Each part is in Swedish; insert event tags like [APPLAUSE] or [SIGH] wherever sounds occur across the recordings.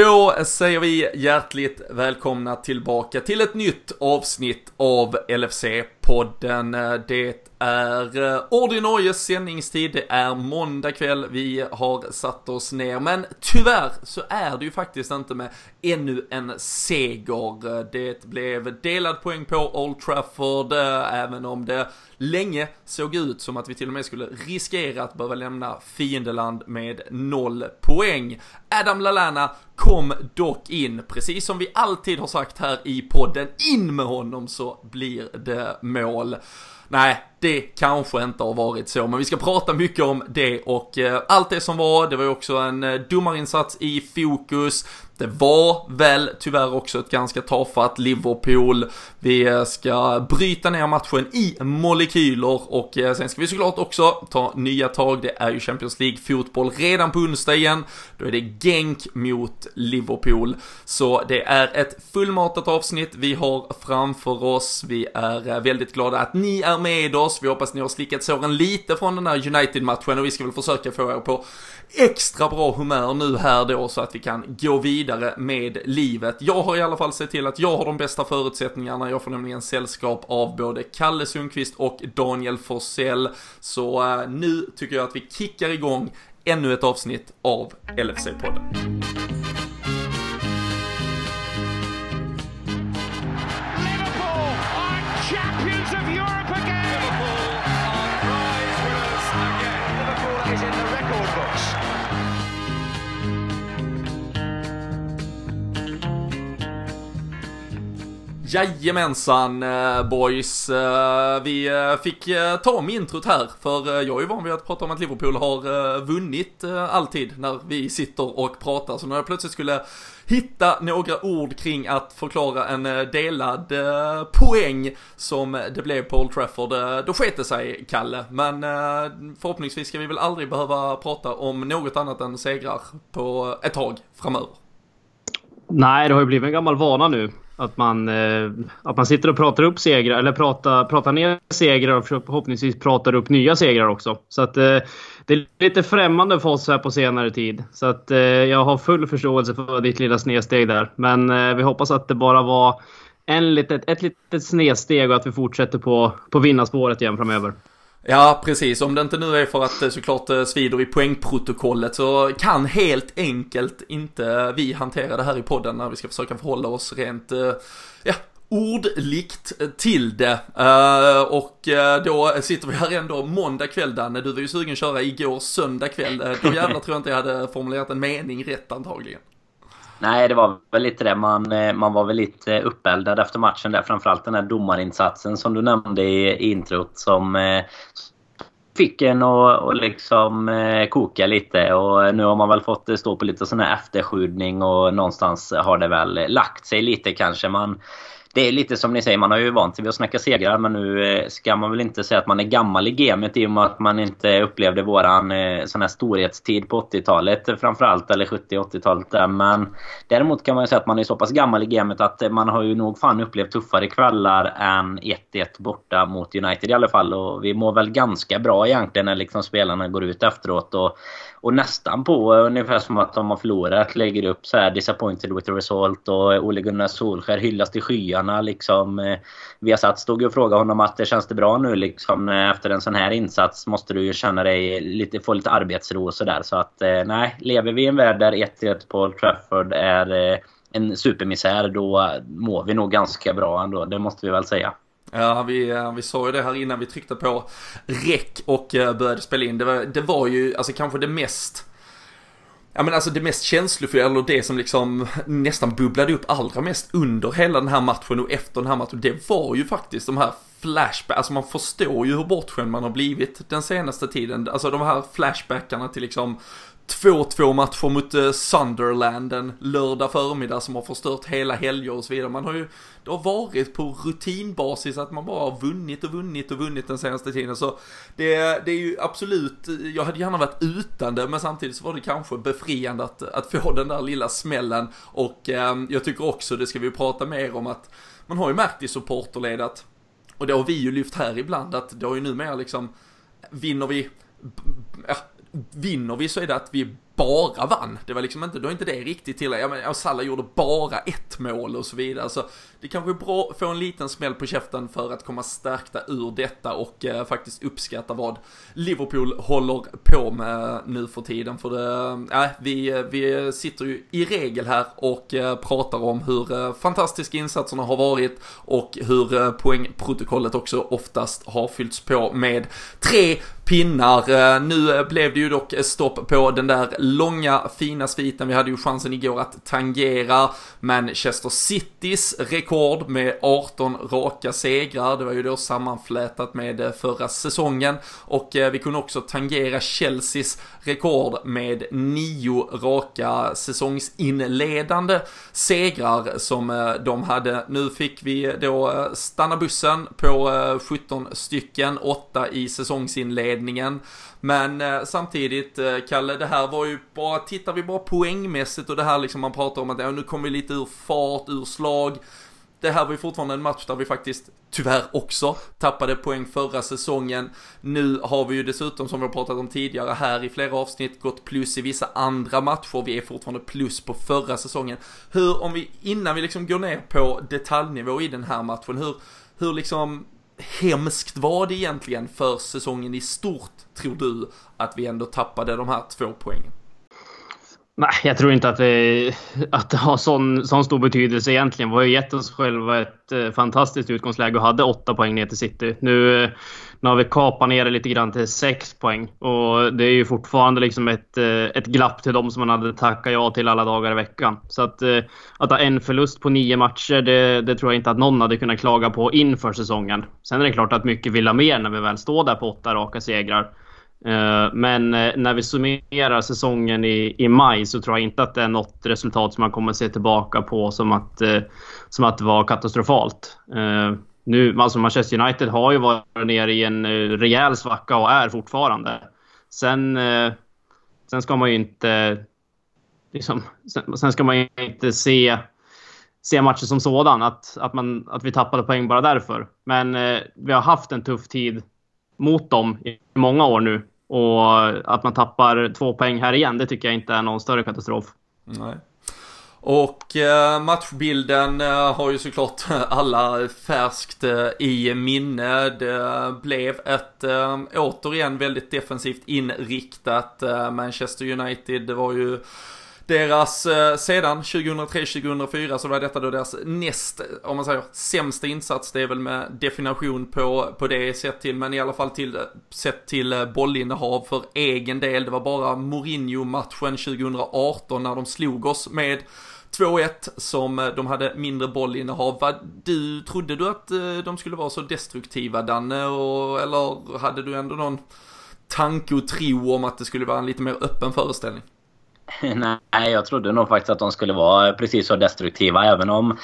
Då säger vi hjärtligt välkomna tillbaka till ett nytt avsnitt av LFC podden. Eh, det är eh, ordinarie sändningstid, det är måndag kväll, vi har satt oss ner, men tyvärr så är det ju faktiskt inte med ännu en seger. Det blev delad poäng på Old Trafford, eh, även om det länge såg ut som att vi till och med skulle riskera att behöva lämna fiendeland med noll poäng. Adam Lallana kom dock in, precis som vi alltid har sagt här i podden, in med honom så blir det mål. Nej, det kanske inte har varit så, men vi ska prata mycket om det och eh, allt det som var. Det var ju också en eh, domarinsats i fokus. Det var väl tyvärr också ett ganska tafatt Liverpool. Vi eh, ska bryta ner matchen i molekyler och sen ska vi såklart också ta nya tag. Det är ju Champions League-fotboll redan på onsdag igen. Då är det Genk mot Liverpool. Så det är ett fullmatat avsnitt vi har framför oss. Vi är väldigt glada att ni är med oss. Vi hoppas ni har slickat såren lite från den här United-matchen och vi ska väl försöka få er på extra bra humör nu här då så att vi kan gå vidare med livet. Jag har i alla fall sett till att jag har de bästa förutsättningarna. Jag får nämligen sällskap av både Kalle Sundqvist och Daniel Forsell. Så uh, nu tycker jag att vi kickar igång ännu ett avsnitt av LFC-podden. Jajamensan eh, boys, eh, vi eh, fick ta om introt här för jag är ju van vid att prata om att Liverpool har vunnit alltid när vi sitter och pratar så när jag plötsligt skulle hitta några ord kring att förklara en delad poäng som det blev på Old Trafford, då sket det sig Kalle. Men förhoppningsvis ska vi väl aldrig behöva prata om något annat än segrar på ett tag framöver. Nej, det har ju blivit en gammal vana nu. Att man, eh, att man sitter och pratar upp segrar, eller pratar, pratar ner segrar och förhoppningsvis pratar upp nya segrar också. Så att eh, det är lite främmande för oss här på senare tid. Så att eh, jag har full förståelse för ditt lilla snedsteg där. Men eh, vi hoppas att det bara var en litet, ett litet snedsteg och att vi fortsätter på, på vinnarspåret igen framöver. Ja, precis. Om det inte nu är för att det såklart eh, svider i poängprotokollet så kan helt enkelt inte vi hantera det här i podden när vi ska försöka förhålla oss rent, eh, ja, ordligt till det. Och då sitter vi här ändå måndag kväll Danne, du var ju sugen att köra igår söndag kväll. Då jävlar tror jag inte jag hade formulerat en mening rätt antagligen. Nej, det var väl lite det. Man, eh, man var väl lite uppeldad efter matchen där. Framförallt den här domarinsatsen som du nämnde i introt som eh, fick en att liksom eh, koka lite. Och nu har man väl fått eh, stå på lite sån här efterskjutning och någonstans har det väl lagt sig lite kanske. Man det är lite som ni säger, man har ju vant sig vid att snacka segrar men nu eh, ska man väl inte säga att man är gammal i gamet i och med att man inte upplevde våran eh, sån här storhetstid på 80-talet eh, framförallt, eller 70-80-talet Men däremot kan man ju säga att man är så pass gammal i gamet att man har ju nog fan upplevt tuffare kvällar än 1-1 borta mot United i alla fall. Och vi mår väl ganska bra egentligen när liksom spelarna går ut efteråt och och nästan på eh, ungefär som att de har förlorat. Lägger upp så här disappointed with the result och eh, Ole Gunnar Solskär hyllas till skyarna liksom. Eh, Viasat stod ju och frågade honom att det känns det bra nu liksom efter en sån här insats måste du ju känna dig lite, få lite arbetsro och sådär. Så att nej, lever vi i en värld där 1-1 på Old Trafford är en supermisär då mår vi nog ganska bra ändå. Det måste vi väl säga. Ja, vi, eh, vi sa ju det här innan vi tryckte på räck och eh, började spela in. Det var, det var ju alltså kanske det mest Ja men alltså det mest känslofulla, eller det som liksom nästan bubblade upp allra mest under hela den här matchen och efter den här matchen, det var ju faktiskt de här flashback, alltså man förstår ju hur bortskämd man har blivit den senaste tiden. Alltså de här flashbackarna till liksom 2-2 matcher mot eh, Sunderland en lördag förmiddag som har förstört hela helger och så vidare. Man har ju, det har varit på rutinbasis att man bara har vunnit och vunnit och vunnit den senaste tiden. Så det, det är ju absolut, jag hade gärna varit utan det, men samtidigt så var det kanske befriande att, att få den där lilla smällen. Och eh, jag tycker också, det ska vi prata mer om, att man har ju märkt i supporterled att, och det har vi ju lyft här ibland, att det har ju numera liksom, vinner vi, ja, vinner vi så är det att vi bara vann. Det var liksom inte, då är inte det riktigt till. Ja men Salah gjorde bara ett mål och så vidare. Så det kanske är bra att få en liten smäll på käften för att komma stärkta ur detta och eh, faktiskt uppskatta vad Liverpool håller på med nu för tiden. För det, eh, äh, vi, eh, vi sitter ju i regel här och eh, pratar om hur eh, fantastiska insatserna har varit och hur eh, poängprotokollet också oftast har fyllts på med tre pinnar. Eh, nu blev det ju dock stopp på den där långa fina sviten. Vi hade ju chansen igår att tangera Manchester Citys rekord med 18 raka segrar. Det var ju då sammanflätat med eh, förra säsongen och eh, vi kunde också tangera Chelseas rekord med nio raka säsongsinledande segrar som eh, de hade. Nu fick vi då stanna bussen på 17 stycken, 8 i säsongsinledningen. Men eh, samtidigt, eh, Kalle, det här var ju bara, tittar vi bara poängmässigt och det här liksom man pratar om att ja, nu kommer vi lite ur fart, ur slag. Det här var ju fortfarande en match där vi faktiskt tyvärr också tappade poäng förra säsongen. Nu har vi ju dessutom, som vi har pratat om tidigare här i flera avsnitt, gått plus i vissa andra matcher. Vi är fortfarande plus på förra säsongen. Hur, om vi, innan vi liksom går ner på detaljnivå i den här matchen, hur, hur liksom hemskt var det egentligen för säsongen i stort, tror du, att vi ändå tappade de här två poängen? Nej, jag tror inte att det, att det har sån, sån stor betydelse egentligen. Vi har ju gett oss själva ett eh, fantastiskt utgångsläge och hade åtta poäng ner till City. Nu, eh, nu har vi kapat ner det lite grann till sex poäng och det är ju fortfarande liksom ett, eh, ett glapp till dem som man hade tackat ja till alla dagar i veckan. Så att, att ha en förlust på nio matcher, det, det tror jag inte att någon hade kunnat klaga på inför säsongen. Sen är det klart att mycket vill ha mer när vi väl står där på åtta raka segrar. Eh, men eh, när vi summerar säsongen i, i maj så tror jag inte att det är något resultat som man kommer se tillbaka på som att, eh, som att det var katastrofalt. Nu, alltså Manchester United har ju varit nere i en rejäl svacka och är fortfarande. Sen, sen ska man ju inte... Liksom, sen, sen ska man ju inte se, se matchen som sådan, att, att, man, att vi tappade poäng bara därför. Men vi har haft en tuff tid mot dem i många år nu. Och att man tappar två poäng här igen, det tycker jag inte är någon större katastrof. Nej. Och eh, matchbilden eh, har ju såklart [LAUGHS] alla färskt eh, i minne. Det blev ett återigen väldigt defensivt inriktat Manchester United. Det var ju deras, eh, sedan 2003-2004 så var detta då deras näst, om man säger sämsta insats. Det är väl med definition på, på det sett till, men i alla fall till, sett till eh, bollinnehav för egen del. Det var bara Mourinho-matchen 2018 när de slog oss med 2-1 som eh, de hade mindre bollinnehav. Vad, du, trodde du att eh, de skulle vara så destruktiva Danne? Och, eller hade du ändå någon tanke och tro om att det skulle vara en lite mer öppen föreställning? [LAUGHS] Nej, jag trodde nog faktiskt att de skulle vara precis så destruktiva. Även om,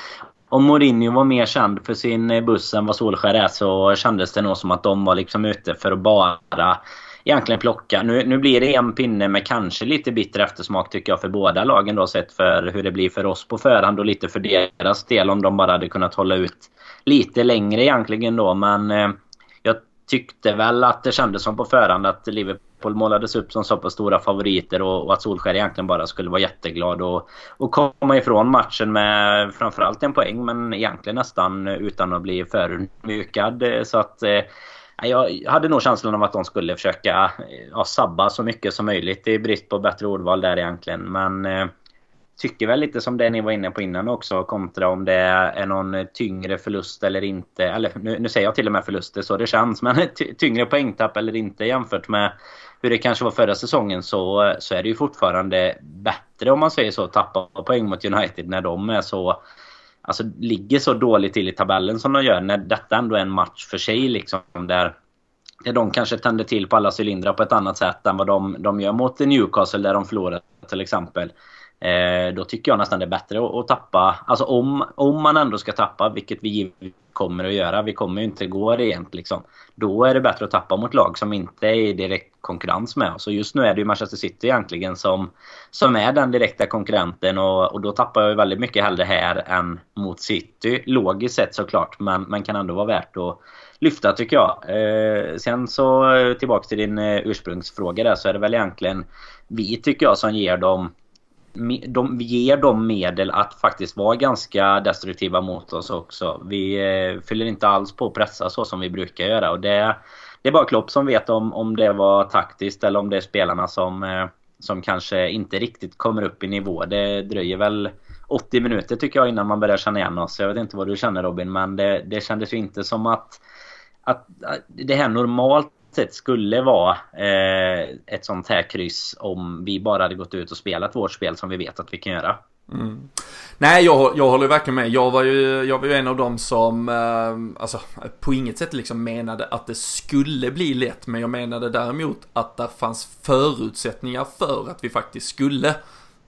om Mourinho var mer känd för sin buss än vad Solskär är så kändes det nog som att de var liksom ute för att bara egentligen plocka. Nu, nu blir det en pinne med kanske lite bitter eftersmak tycker jag för båda lagen då sett för hur det blir för oss på förhand och lite för deras del om de bara hade kunnat hålla ut lite längre egentligen då. Men eh, jag tyckte väl att det kändes som på förhand att Liverpool Liverpool målades upp som så pass stora favoriter och, och att Solskjaer egentligen bara skulle vara jätteglad och, och komma ifrån matchen med framförallt en poäng men egentligen nästan utan att bli förödmjukad. Så att eh, jag hade nog känslan av att de skulle försöka eh, ja, sabba så mycket som möjligt i brist på bättre ordval där egentligen. Men eh, tycker väl lite som det ni var inne på innan också kontra om det är någon tyngre förlust eller inte. Eller nu, nu säger jag till och med förluster så det känns. Men [LAUGHS] tyngre poängtapp eller inte jämfört med hur det kanske var förra säsongen så, så är det ju fortfarande bättre om man säger så. att Tappa poäng mot United när de är så... Alltså ligger så dåligt till i tabellen som de gör. När detta ändå är en match för sig liksom. Där, där de kanske tänder till på alla cylindrar på ett annat sätt än vad de, de gör mot Newcastle där de förlorar till exempel. Eh, då tycker jag nästan det är bättre att, att, tappa. Alltså om, om man ändå ska tappa, vilket vi kommer att göra. Vi kommer ju inte gå rent liksom. Då är det bättre att tappa mot lag som inte är i direkt konkurrens med oss. Och just nu är det ju Manchester City egentligen som, som är den direkta konkurrenten. Och, och då tappar jag ju väldigt mycket hellre här än mot City. Logiskt sett såklart, men, men kan ändå vara värt att lyfta tycker jag. Eh, sen så eh, tillbaka till din eh, ursprungsfråga där så är det väl egentligen vi tycker jag som ger dem de ger dem medel att faktiskt vara ganska destruktiva mot oss också. Vi eh, fyller inte alls på att pressa så som vi brukar göra. Och det, det är bara Klopp som vet om, om det var taktiskt eller om det är spelarna som, eh, som kanske inte riktigt kommer upp i nivå. Det dröjer väl 80 minuter tycker jag innan man börjar känna igen oss. Jag vet inte vad du känner Robin men det, det kändes ju inte som att, att det här normalt sätt skulle vara eh, ett sånt här kryss om vi bara hade gått ut och spelat vårt spel som vi vet att vi kan göra. Mm. Nej, jag, jag håller verkligen med. Jag var ju, jag var ju en av dem som, eh, alltså på inget sätt liksom menade att det skulle bli lätt. Men jag menade däremot att det fanns förutsättningar för att vi faktiskt skulle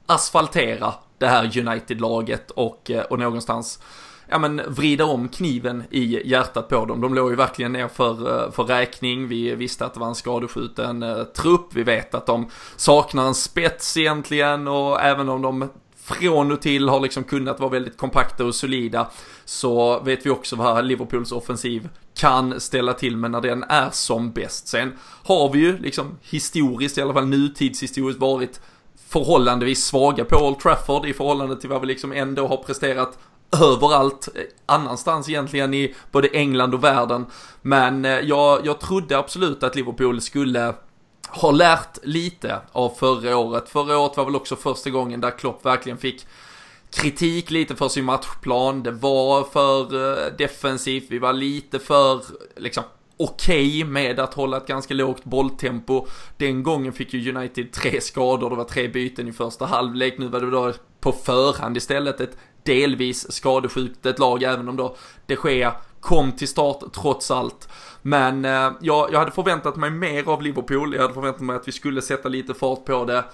asfaltera det här United-laget och, eh, och någonstans ja men vrida om kniven i hjärtat på dem. De låg ju verkligen ner för, eh, för räkning. Vi visste att det var en skadeskjuten eh, trupp. Vi vet att de saknar en spets egentligen och även om de från och till har liksom kunnat vara väldigt kompakta och solida så vet vi också vad Liverpools offensiv kan ställa till med när den är som bäst. Sen har vi ju liksom historiskt, i alla fall nutidshistoriskt varit förhållandevis svaga på Old Trafford i förhållande till vad vi liksom ändå har presterat överallt eh, annanstans egentligen i både England och världen. Men eh, jag, jag trodde absolut att Liverpool skulle ha lärt lite av förra året. Förra året var väl också första gången där Klopp verkligen fick kritik lite för sin matchplan. Det var för eh, defensivt, vi var lite för liksom okej okay med att hålla ett ganska lågt bolltempo. Den gången fick ju United tre skador, det var tre byten i första halvlek. Nu var det då på förhand istället ett delvis skadesjukt ett lag, även om då de Gea kom till start trots allt. Men eh, jag, jag hade förväntat mig mer av Liverpool, jag hade förväntat mig att vi skulle sätta lite fart på det.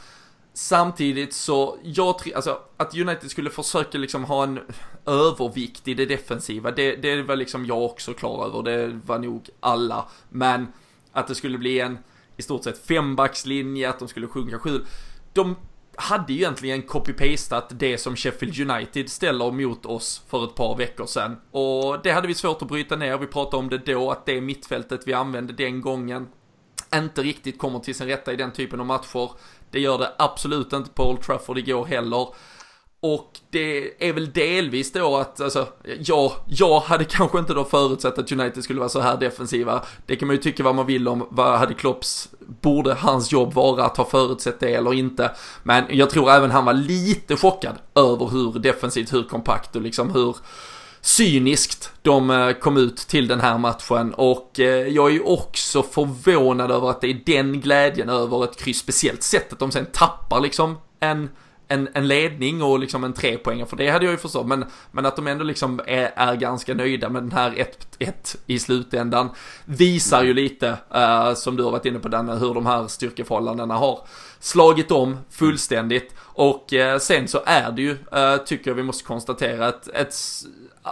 Samtidigt så, jag tror, alltså att United skulle försöka liksom ha en övervikt i det defensiva, det, det var liksom jag också klar över, det var nog alla. Men att det skulle bli en, i stort sett fembackslinje, att de skulle sjunka sju. De hade ju egentligen copy-pastat det som Sheffield United ställer mot oss för ett par veckor sedan. Och det hade vi svårt att bryta ner, vi pratade om det då, att det mittfältet vi använde den gången inte riktigt kommer till sin rätta i den typen av matcher. Det gör det absolut inte på Old Trafford igår heller. Och det är väl delvis då att, alltså, ja, jag hade kanske inte då förutsett att United skulle vara så här defensiva. Det kan man ju tycka vad man vill om, vad hade Klopps, borde hans jobb vara att ha förutsett det eller inte. Men jag tror även han var lite chockad över hur defensivt, hur kompakt och liksom hur cyniskt de eh, kom ut till den här matchen och eh, jag är ju också förvånad över att det är den glädjen över ett kryss, speciellt sättet de sen tappar liksom en en, en ledning och liksom en trepoängare, för det hade jag ju förstått, men, men att de ändå liksom är, är ganska nöjda med den här 1-1 i slutändan visar ju lite, uh, som du har varit inne på Danne, hur de här styrkeförhållandena har slagit om fullständigt. Och uh, sen så är det ju, uh, tycker jag vi måste konstatera, ett, ett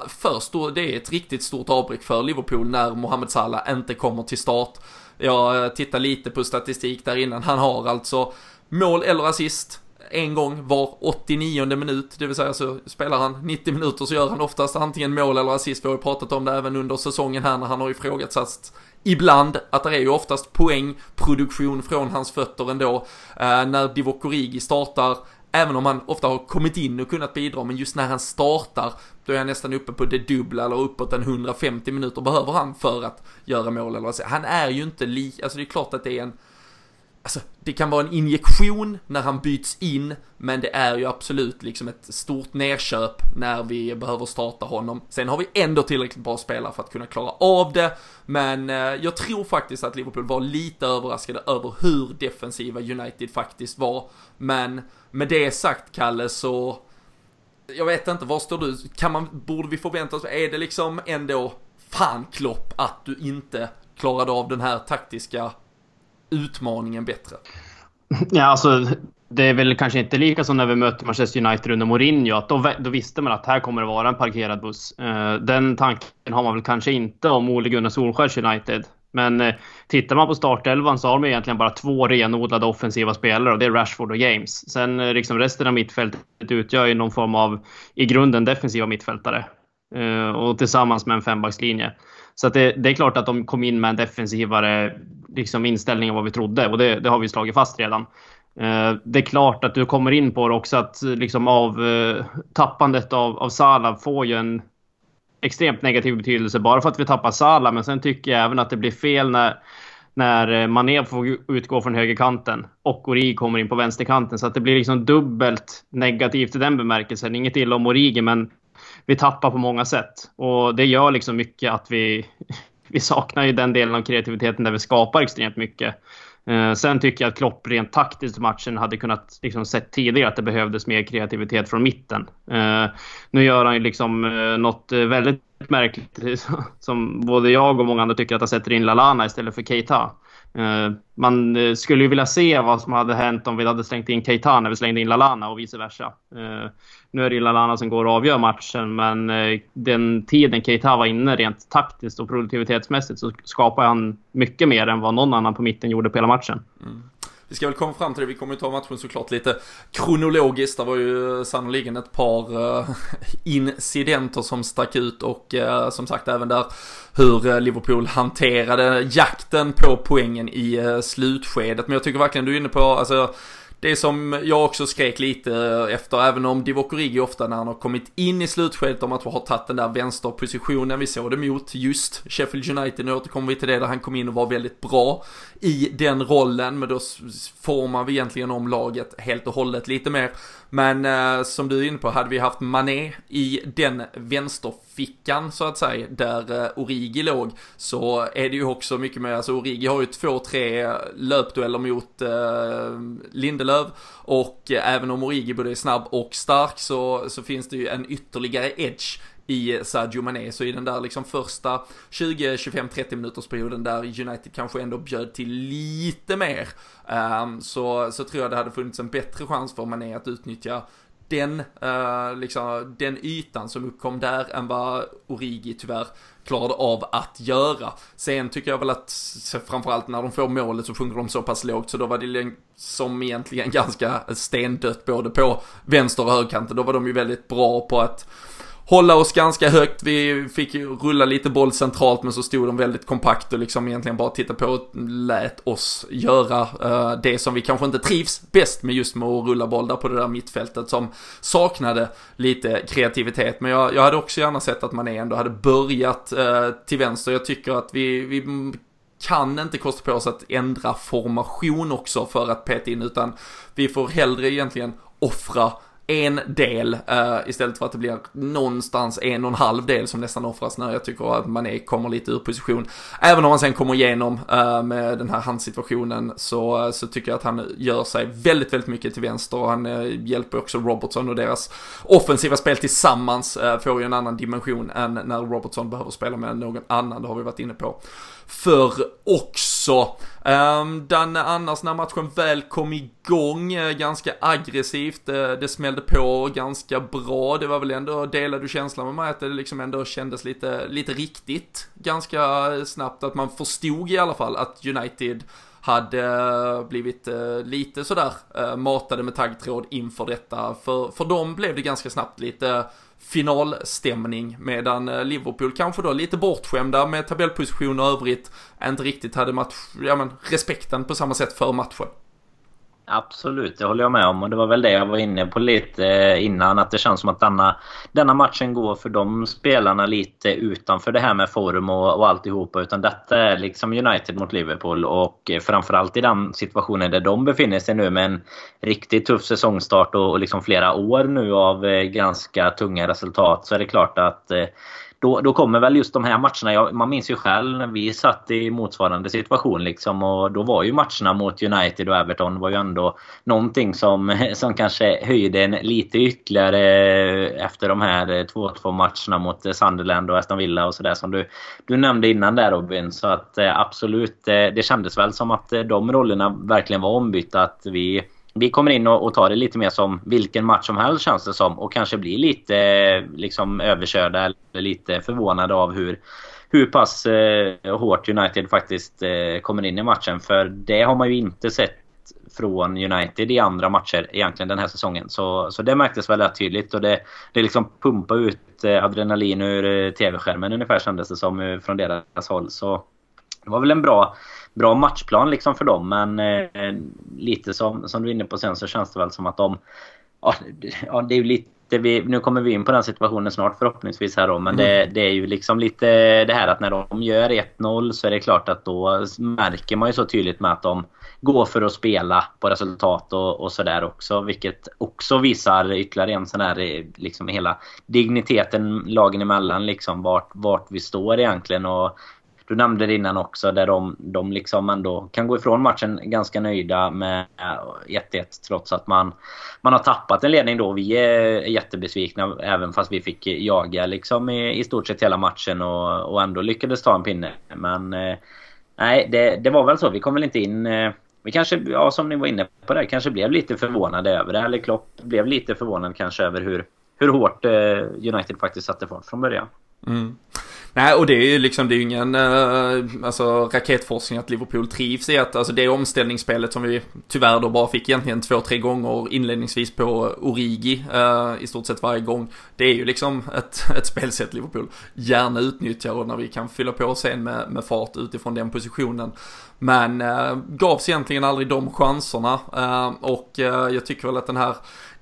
först då, det är ett riktigt stort avbräck för Liverpool när Mohamed Salah inte kommer till start. Jag tittar lite på statistik där innan, han har alltså mål eller assist en gång var 89 minut, det vill säga så spelar han 90 minuter så gör han oftast antingen mål eller assist. Vi har ju pratat om det även under säsongen här när han har ifrågasatts ibland att det är ju oftast poängproduktion från hans fötter ändå. Eh, när Divock Origi startar, även om han ofta har kommit in och kunnat bidra, men just när han startar, då är han nästan uppe på det dubbla eller uppåt en 150 minuter behöver han för att göra mål eller assist. Han är ju inte lik, alltså det är klart att det är en Alltså, det kan vara en injektion när han byts in, men det är ju absolut liksom ett stort nerköp när vi behöver starta honom. Sen har vi ändå tillräckligt bra spelare för att kunna klara av det, men eh, jag tror faktiskt att Liverpool var lite överraskade över hur defensiva United faktiskt var. Men med det sagt, Kalle, så jag vet inte, var står du? Kan man, borde vi förvänta oss, är det liksom ändå fan Klopp att du inte klarade av den här taktiska utmaningen bättre? Ja, alltså det är väl kanske inte lika som när vi mötte Manchester United under Mourinho. Att då, då visste man att här kommer det vara en parkerad buss. Uh, den tanken har man väl kanske inte om Ole Gunnar Solskjers United. Men uh, tittar man på startelvan så har de egentligen bara två renodlade offensiva spelare och det är Rashford och James. Sen uh, liksom resten av mittfältet utgör ju någon form av, i grunden, defensiva mittfältare. och tillsammans med en fembackslinje. Så det, det, är klart att de kom in med en defensivare liksom, inställning än vad vi trodde och det, det har vi slagit fast redan. Eh, det är klart att du kommer in på det också att liksom av eh, tappandet av, av Salah får ju en extremt negativ betydelse bara för att vi tappar Salah. Men sen tycker jag även att det blir fel när, när eh, Mané får utgå från högerkanten och Origi kommer in på vänsterkanten. Så att det blir liksom dubbelt negativt i den bemärkelsen. Inget illa om Origi, men vi tappar på många sätt. Och det gör liksom mycket att vi, vi saknar ju den delen av kreativiteten där vi skapar extremt mycket. Eh, sen tycker jag att Klopp rent taktiskt matchen hade kunnat liksom sett tidigare att det behövdes mer kreativitet från mitten. Eh, nu gör han ju liksom eh, något eh, väldigt märkligt [LAUGHS] som både jag och många andra tycker att han sätter in Lalana istället för Keita. Eh, man eh, skulle ju vilja se vad som hade hänt om vi hade slängt in Keita när vi slängde in Lalana och vice versa. Eh, nu är det ju Lalana som går och avgör matchen, men den tiden Keita var inne rent taktiskt och produktivitetsmässigt så skapade han mycket mer än vad någon annan på mitten gjorde på hela matchen. Mm. Vi ska väl komma fram till det, vi kommer ju ta matchen såklart lite kronologiskt. Det var ju eh, sannoliken ett par eh, [LAUGHS] incidenter som stack ut och eh, som sagt även där hur Liverpool hanterade jakten på poängen i slutskedet. Men jag tycker verkligen du är inne på, alltså det som jag också skrek lite efter, även om Divock Origi ofta när han har kommit in i slutskedet om att ha tagit den där vänsterpositionen, vi såg det mot just Sheffield United, nu återkommer vi till det, där han kom in och var väldigt bra i den rollen, men då formar vi egentligen om laget helt och hållet lite mer. Men eh, som du är inne på, hade vi haft Mané i den vänsterfickan så att säga, där eh, Origi låg, så är det ju också mycket mer, alltså Origi har ju två, tre löpdueller mot eh, Lindelöf och eh, även om Origi både är snabb och stark så, så finns det ju en ytterligare edge i Sadio Mané. Så i den där liksom första 20, 25, 30 minuters perioden där United kanske ändå bjöd till lite mer. Ehm, så, så tror jag det hade funnits en bättre chans för Mané att utnyttja den, eh, liksom, den ytan som uppkom där än vad Origi tyvärr klarade av att göra. Sen tycker jag väl att framförallt när de får målet så sjunker de så pass lågt så då var det som egentligen [LAUGHS] ganska stendött både på vänster och högerkanten. Då var de ju väldigt bra på att hålla oss ganska högt. Vi fick rulla lite boll centralt men så stod de väldigt kompakt och liksom egentligen bara tittade på och lät oss göra uh, det som vi kanske inte trivs bäst med just med att rulla boll där på det där mittfältet som saknade lite kreativitet. Men jag, jag hade också gärna sett att man ändå hade börjat uh, till vänster. Jag tycker att vi, vi kan inte kosta på oss att ändra formation också för att peta in utan vi får hellre egentligen offra en del uh, istället för att det blir någonstans en och en halv del som nästan offras när jag tycker att man är, kommer lite ur position. Även om han sen kommer igenom uh, med den här handsituationen så, uh, så tycker jag att han gör sig väldigt, väldigt mycket till vänster och han hjälper också Robertson och deras offensiva spel tillsammans får ju en annan dimension än när Robertson behöver spela med någon annan, det har vi varit inne på för också. Ehm, Den annars när matchen väl kom igång eh, ganska aggressivt, eh, det smällde på ganska bra. Det var väl ändå, delade du känslan med mig att det liksom ändå kändes lite, lite riktigt ganska snabbt. Att man förstod i alla fall att United hade eh, blivit lite sådär matade med taggtråd inför detta. För, för dem blev det ganska snabbt lite finalstämning medan eh, Liverpool kanske då lite bortskämda med tabellposition och övrigt inte riktigt hade match, ja men respekten på samma sätt för matchen. Absolut, det håller jag med om. Och det var väl det jag var inne på lite eh, innan. Att det känns som att denna, denna matchen går för de spelarna lite utanför det här med form och, och alltihopa. Utan detta är liksom United mot Liverpool. Och eh, framförallt i den situationen där de befinner sig nu med en riktigt tuff säsongstart och, och liksom flera år nu av eh, ganska tunga resultat. Så är det klart att eh, då, då kommer väl just de här matcherna. Jag, man minns ju själv när vi satt i motsvarande situation. Liksom, och då var ju matcherna mot United och Everton var ju ändå någonting som, [LAUGHS] som kanske höjde en lite ytterligare efter de här 2-2 matcherna mot Sunderland och Aston Villa och sådär som du, du nämnde innan där Robin. Så att eh, absolut, eh, det kändes väl som att eh, de rollerna verkligen var ombytta. Att vi vi kommer in och, och tar det lite mer som vilken match som helst känns det som. Och kanske blir lite eh, liksom överkörda eller lite förvånade av hur, hur pass eh, hårt United faktiskt eh, kommer in i matchen. För det har man ju inte sett från United i andra matcher egentligen den här säsongen. Så, så det märktes väldigt tydligt och det, det liksom pumpade ut eh, adrenalin ur eh, TV-skärmen ungefär kändes det som eh, från deras håll. Så det var väl en bra, bra matchplan liksom för dem men eh, lite som, som du är inne på sen så känns det väl som att de... Ja, ja det är ju lite vi, nu kommer vi in på den situationen snart förhoppningsvis här då, men mm. det, det, är ju liksom lite det här att när de gör 1-0 så är det klart att då märker man ju så tydligt med att de går för att spela på resultat och, och sådär också. Vilket också visar ytterligare en sån här liksom hela digniteten lagen emellan liksom vart, vart vi står egentligen. Och du nämnde det innan också där de, de liksom ändå kan gå ifrån matchen ganska nöjda med eh, 1-1 trots att man, man har tappat en ledning då. Vi är jättebesvikna även fast vi fick jaga liksom i, i stort sett hela matchen och, och ändå lyckades ta en pinne. Men eh, nej, det, det var väl så. Vi kom väl inte in eh, vi kanske, ja, som ni var inne på det, kanske blev lite förvånade över det. Eller Klopp blev lite förvånad kanske över hur, hur hårt eh, United faktiskt satte fart från början. Mm. Nej, och det är ju liksom, det är ju ingen äh, alltså, raketforskning att Liverpool trivs i att, alltså det omställningsspelet som vi tyvärr då bara fick egentligen två, tre gånger inledningsvis på Origi äh, i stort sett varje gång. Det är ju liksom ett, [LAUGHS] ett spelsätt Liverpool gärna utnyttjar och när vi kan fylla på sen med, med fart utifrån den positionen. Men äh, gavs egentligen aldrig de chanserna och jag tycker väl att den här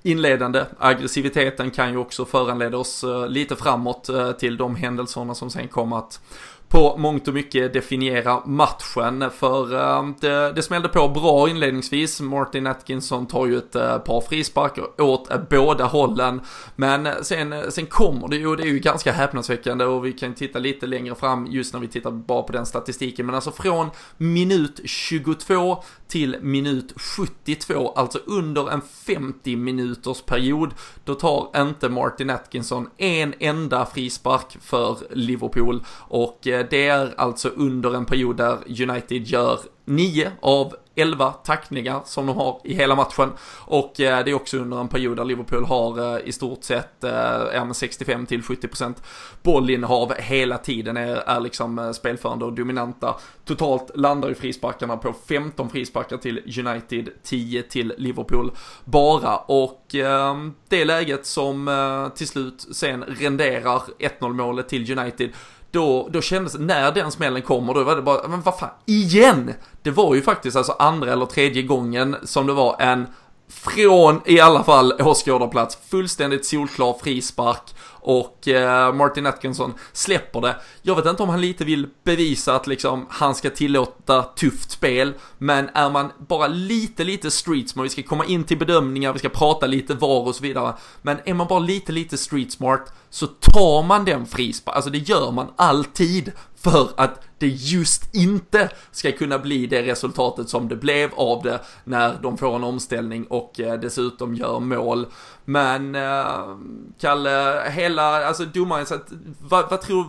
inledande. Aggressiviteten kan ju också föranleda oss eh, lite framåt eh, till de händelserna som sen kommer att på mångt och mycket definiera matchen. För eh, det, det smällde på bra inledningsvis. Martin Atkinson tar ju ett eh, par frisparker åt eh, båda hållen. Men sen, sen kommer det ju, och det är ju ganska häpnadsväckande och vi kan titta lite längre fram just när vi tittar bara på den statistiken. Men alltså från minut 22 till minut 72, alltså under en 50 minuters period, då tar inte Martin Atkinson en enda frispark för Liverpool och det är alltså under en period där United gör 9 av 11 tackningar som de har i hela matchen. Och eh, det är också under en period där Liverpool har eh, i stort sett eh, 65-70% bollinnehav hela tiden är, är liksom spelförande och dominanta. Totalt landar ju frisparkarna på 15 frisparkar till United, 10 till Liverpool bara. Och ehm, det läget som till slut sen renderar 1-0 målet till United då, då kändes, när den smällen kommer, då var det bara, men vad fan, igen! Det var ju faktiskt alltså andra eller tredje gången som det var en från i alla fall åskådarplats, fullständigt solklar frispark och eh, Martin Atkinson släpper det. Jag vet inte om han lite vill bevisa att liksom han ska tillåta tufft spel, men är man bara lite, lite streetsmart, vi ska komma in till bedömningar, vi ska prata lite var och så vidare, men är man bara lite, lite streetsmart så tar man den frispark, alltså det gör man alltid för att det just inte ska kunna bli det resultatet som det blev av det när de får en omställning och eh, dessutom gör mål. Men eh, Kalle, hela, alltså domaren, så att, vad, vad tror,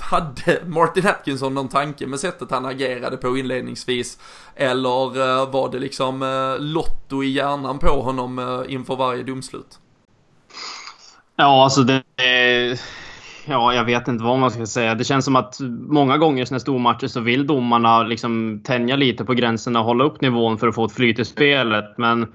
hade Martin Atkinson någon tanke med sättet han agerade på inledningsvis? Eller eh, var det liksom eh, lotto i hjärnan på honom eh, inför varje domslut? Ja, alltså det... Ja, jag vet inte vad man ska säga. Det känns som att många gånger i såna stormatcher så vill domarna liksom tänja lite på gränserna och hålla upp nivån för att få ett flyt i spelet. Men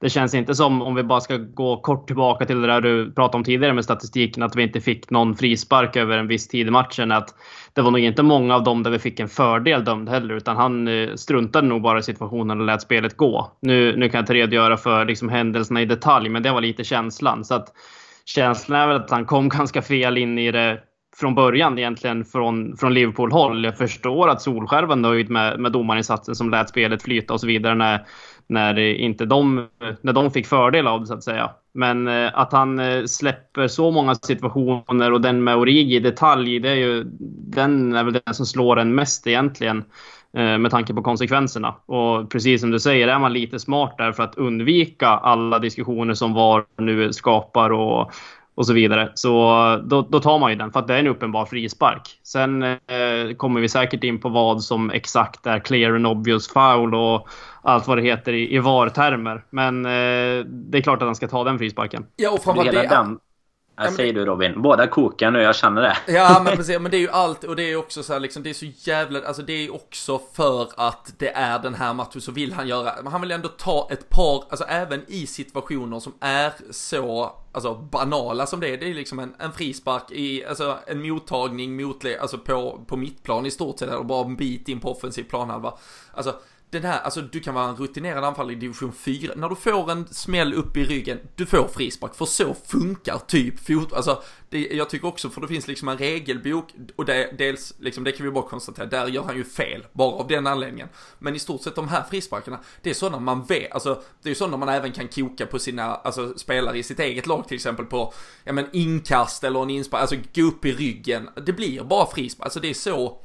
det känns inte som, om vi bara ska gå kort tillbaka till det där du pratade om tidigare med statistiken, att vi inte fick någon frispark över en viss tid i matchen. Att det var nog inte många av dem där vi fick en fördel dömd heller, utan han eh, struntade nog bara i situationen och lät spelet gå. Nu, nu kan jag inte redogöra för liksom händelserna i detalj, men det var lite känslan. Så att känslan är väl att han kom ganska fel in i det från början egentligen från, från Liverpool-håll. Jag förstår att Solskär var nöjd med, med domarinsatsen som lät spelet flyta och så vidare när, när, inte de, när de fick fördel av det så att säga. Men eh, att han eh, släpper så många situationer och den med Origi i detalj, det är ju, den är väl den som slår en mest egentligen. Eh, med tanke på konsekvenserna. Och precis som du säger, är man lite smart där för att undvika alla diskussioner som VAR nu skapar och, och så vidare. Så då, då, tar man ju den för att det är en uppenbar frispark. Sen eh, kommer vi säkert in på vad som exakt är clear and obvious foul och allt vad det heter i, i VAR-termer. Men eh, det är klart att han ska ta den frisparken. Ja, och framförallt det... Den, jag säger du Robin, båda kokar nu, jag känner det. Ja men [LAUGHS] precis, men det är ju allt och det är också så här liksom, det är så jävla, alltså det är också för att det är den här matchen så vill han göra, men han vill ändå ta ett par, alltså även i situationer som är så, alltså banala som det är, det är liksom en, en frispark i, alltså en mottagning mot, alltså på, på mittplan i stort sett, eller bara en bit in på offensiv planhalva. Alltså den här, alltså du kan vara en rutinerad anfallare i division 4, när du får en smäll upp i ryggen, du får frispark, för så funkar typ fot, alltså det, jag tycker också, för det finns liksom en regelbok, och det, dels, liksom det kan vi bara konstatera, där gör han ju fel, bara av den anledningen. Men i stort sett de här frisparkarna, det är sådana man vet, alltså det är sådana man även kan koka på sina, alltså spelare i sitt eget lag till exempel på, ja men inkast eller en inspark, alltså gå upp i ryggen, det blir bara frispark, alltså det är så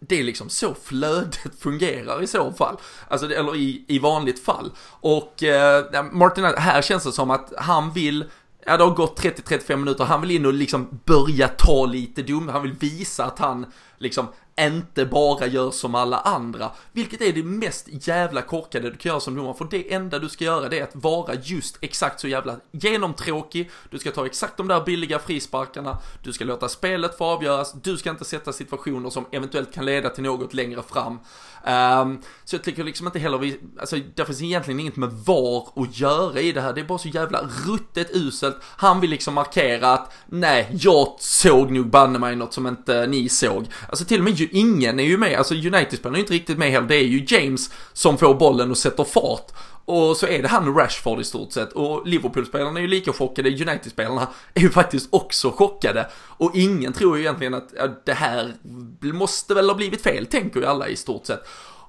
det är liksom så flödet [LAUGHS] fungerar i så fall. Alltså, eller i, i vanligt fall. Och eh, Martin, här känns det som att han vill Ja, det har gått 30-35 minuter, han vill in och liksom börja ta lite dum, han vill visa att han liksom inte bara gör som alla andra. Vilket är det mest jävla korkade du kan göra som domare. För det enda du ska göra det är att vara just exakt så jävla genomtråkig. Du ska ta exakt de där billiga frisparkarna. Du ska låta spelet få avgöras. Du ska inte sätta situationer som eventuellt kan leda till något längre fram. Um, så jag tycker liksom inte heller vi, alltså det finns egentligen inget med VAR att göra i det här. Det är bara så jävla ruttet uselt. Han vill liksom markera att nej, jag såg nog banne mig något som inte ni såg. Alltså till och med ju ingen är ju med, alltså United spelar ju inte riktigt med heller. Det är ju James som får bollen och sätter fart. Och så är det han och Rashford i stort sett. Och Liverpool-spelarna är ju lika chockade, United-spelarna är ju faktiskt också chockade. Och ingen tror ju egentligen att ja, det här måste väl ha blivit fel, tänker ju alla i stort sett.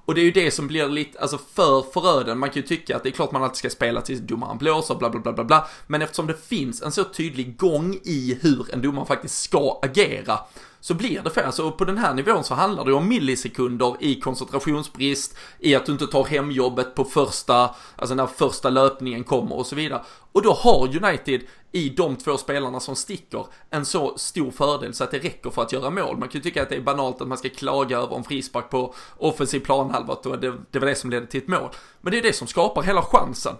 Och det är ju det som blir lite, alltså för förödande. Man kan ju tycka att det är klart man alltid ska spela tills domaren blåser, bla bla bla bla bla. Men eftersom det finns en så tydlig gång i hur en domare faktiskt ska agera så blir det fel. Alltså på den här nivån så handlar det om millisekunder i koncentrationsbrist, i att du inte tar hem jobbet på första, alltså när första löpningen kommer och så vidare. Och då har United i de två spelarna som sticker en så stor fördel så att det räcker för att göra mål. Man kan ju tycka att det är banalt att man ska klaga över en frispark på offensiv planhalva och det, det var det som ledde till ett mål. Men det är det som skapar hela chansen.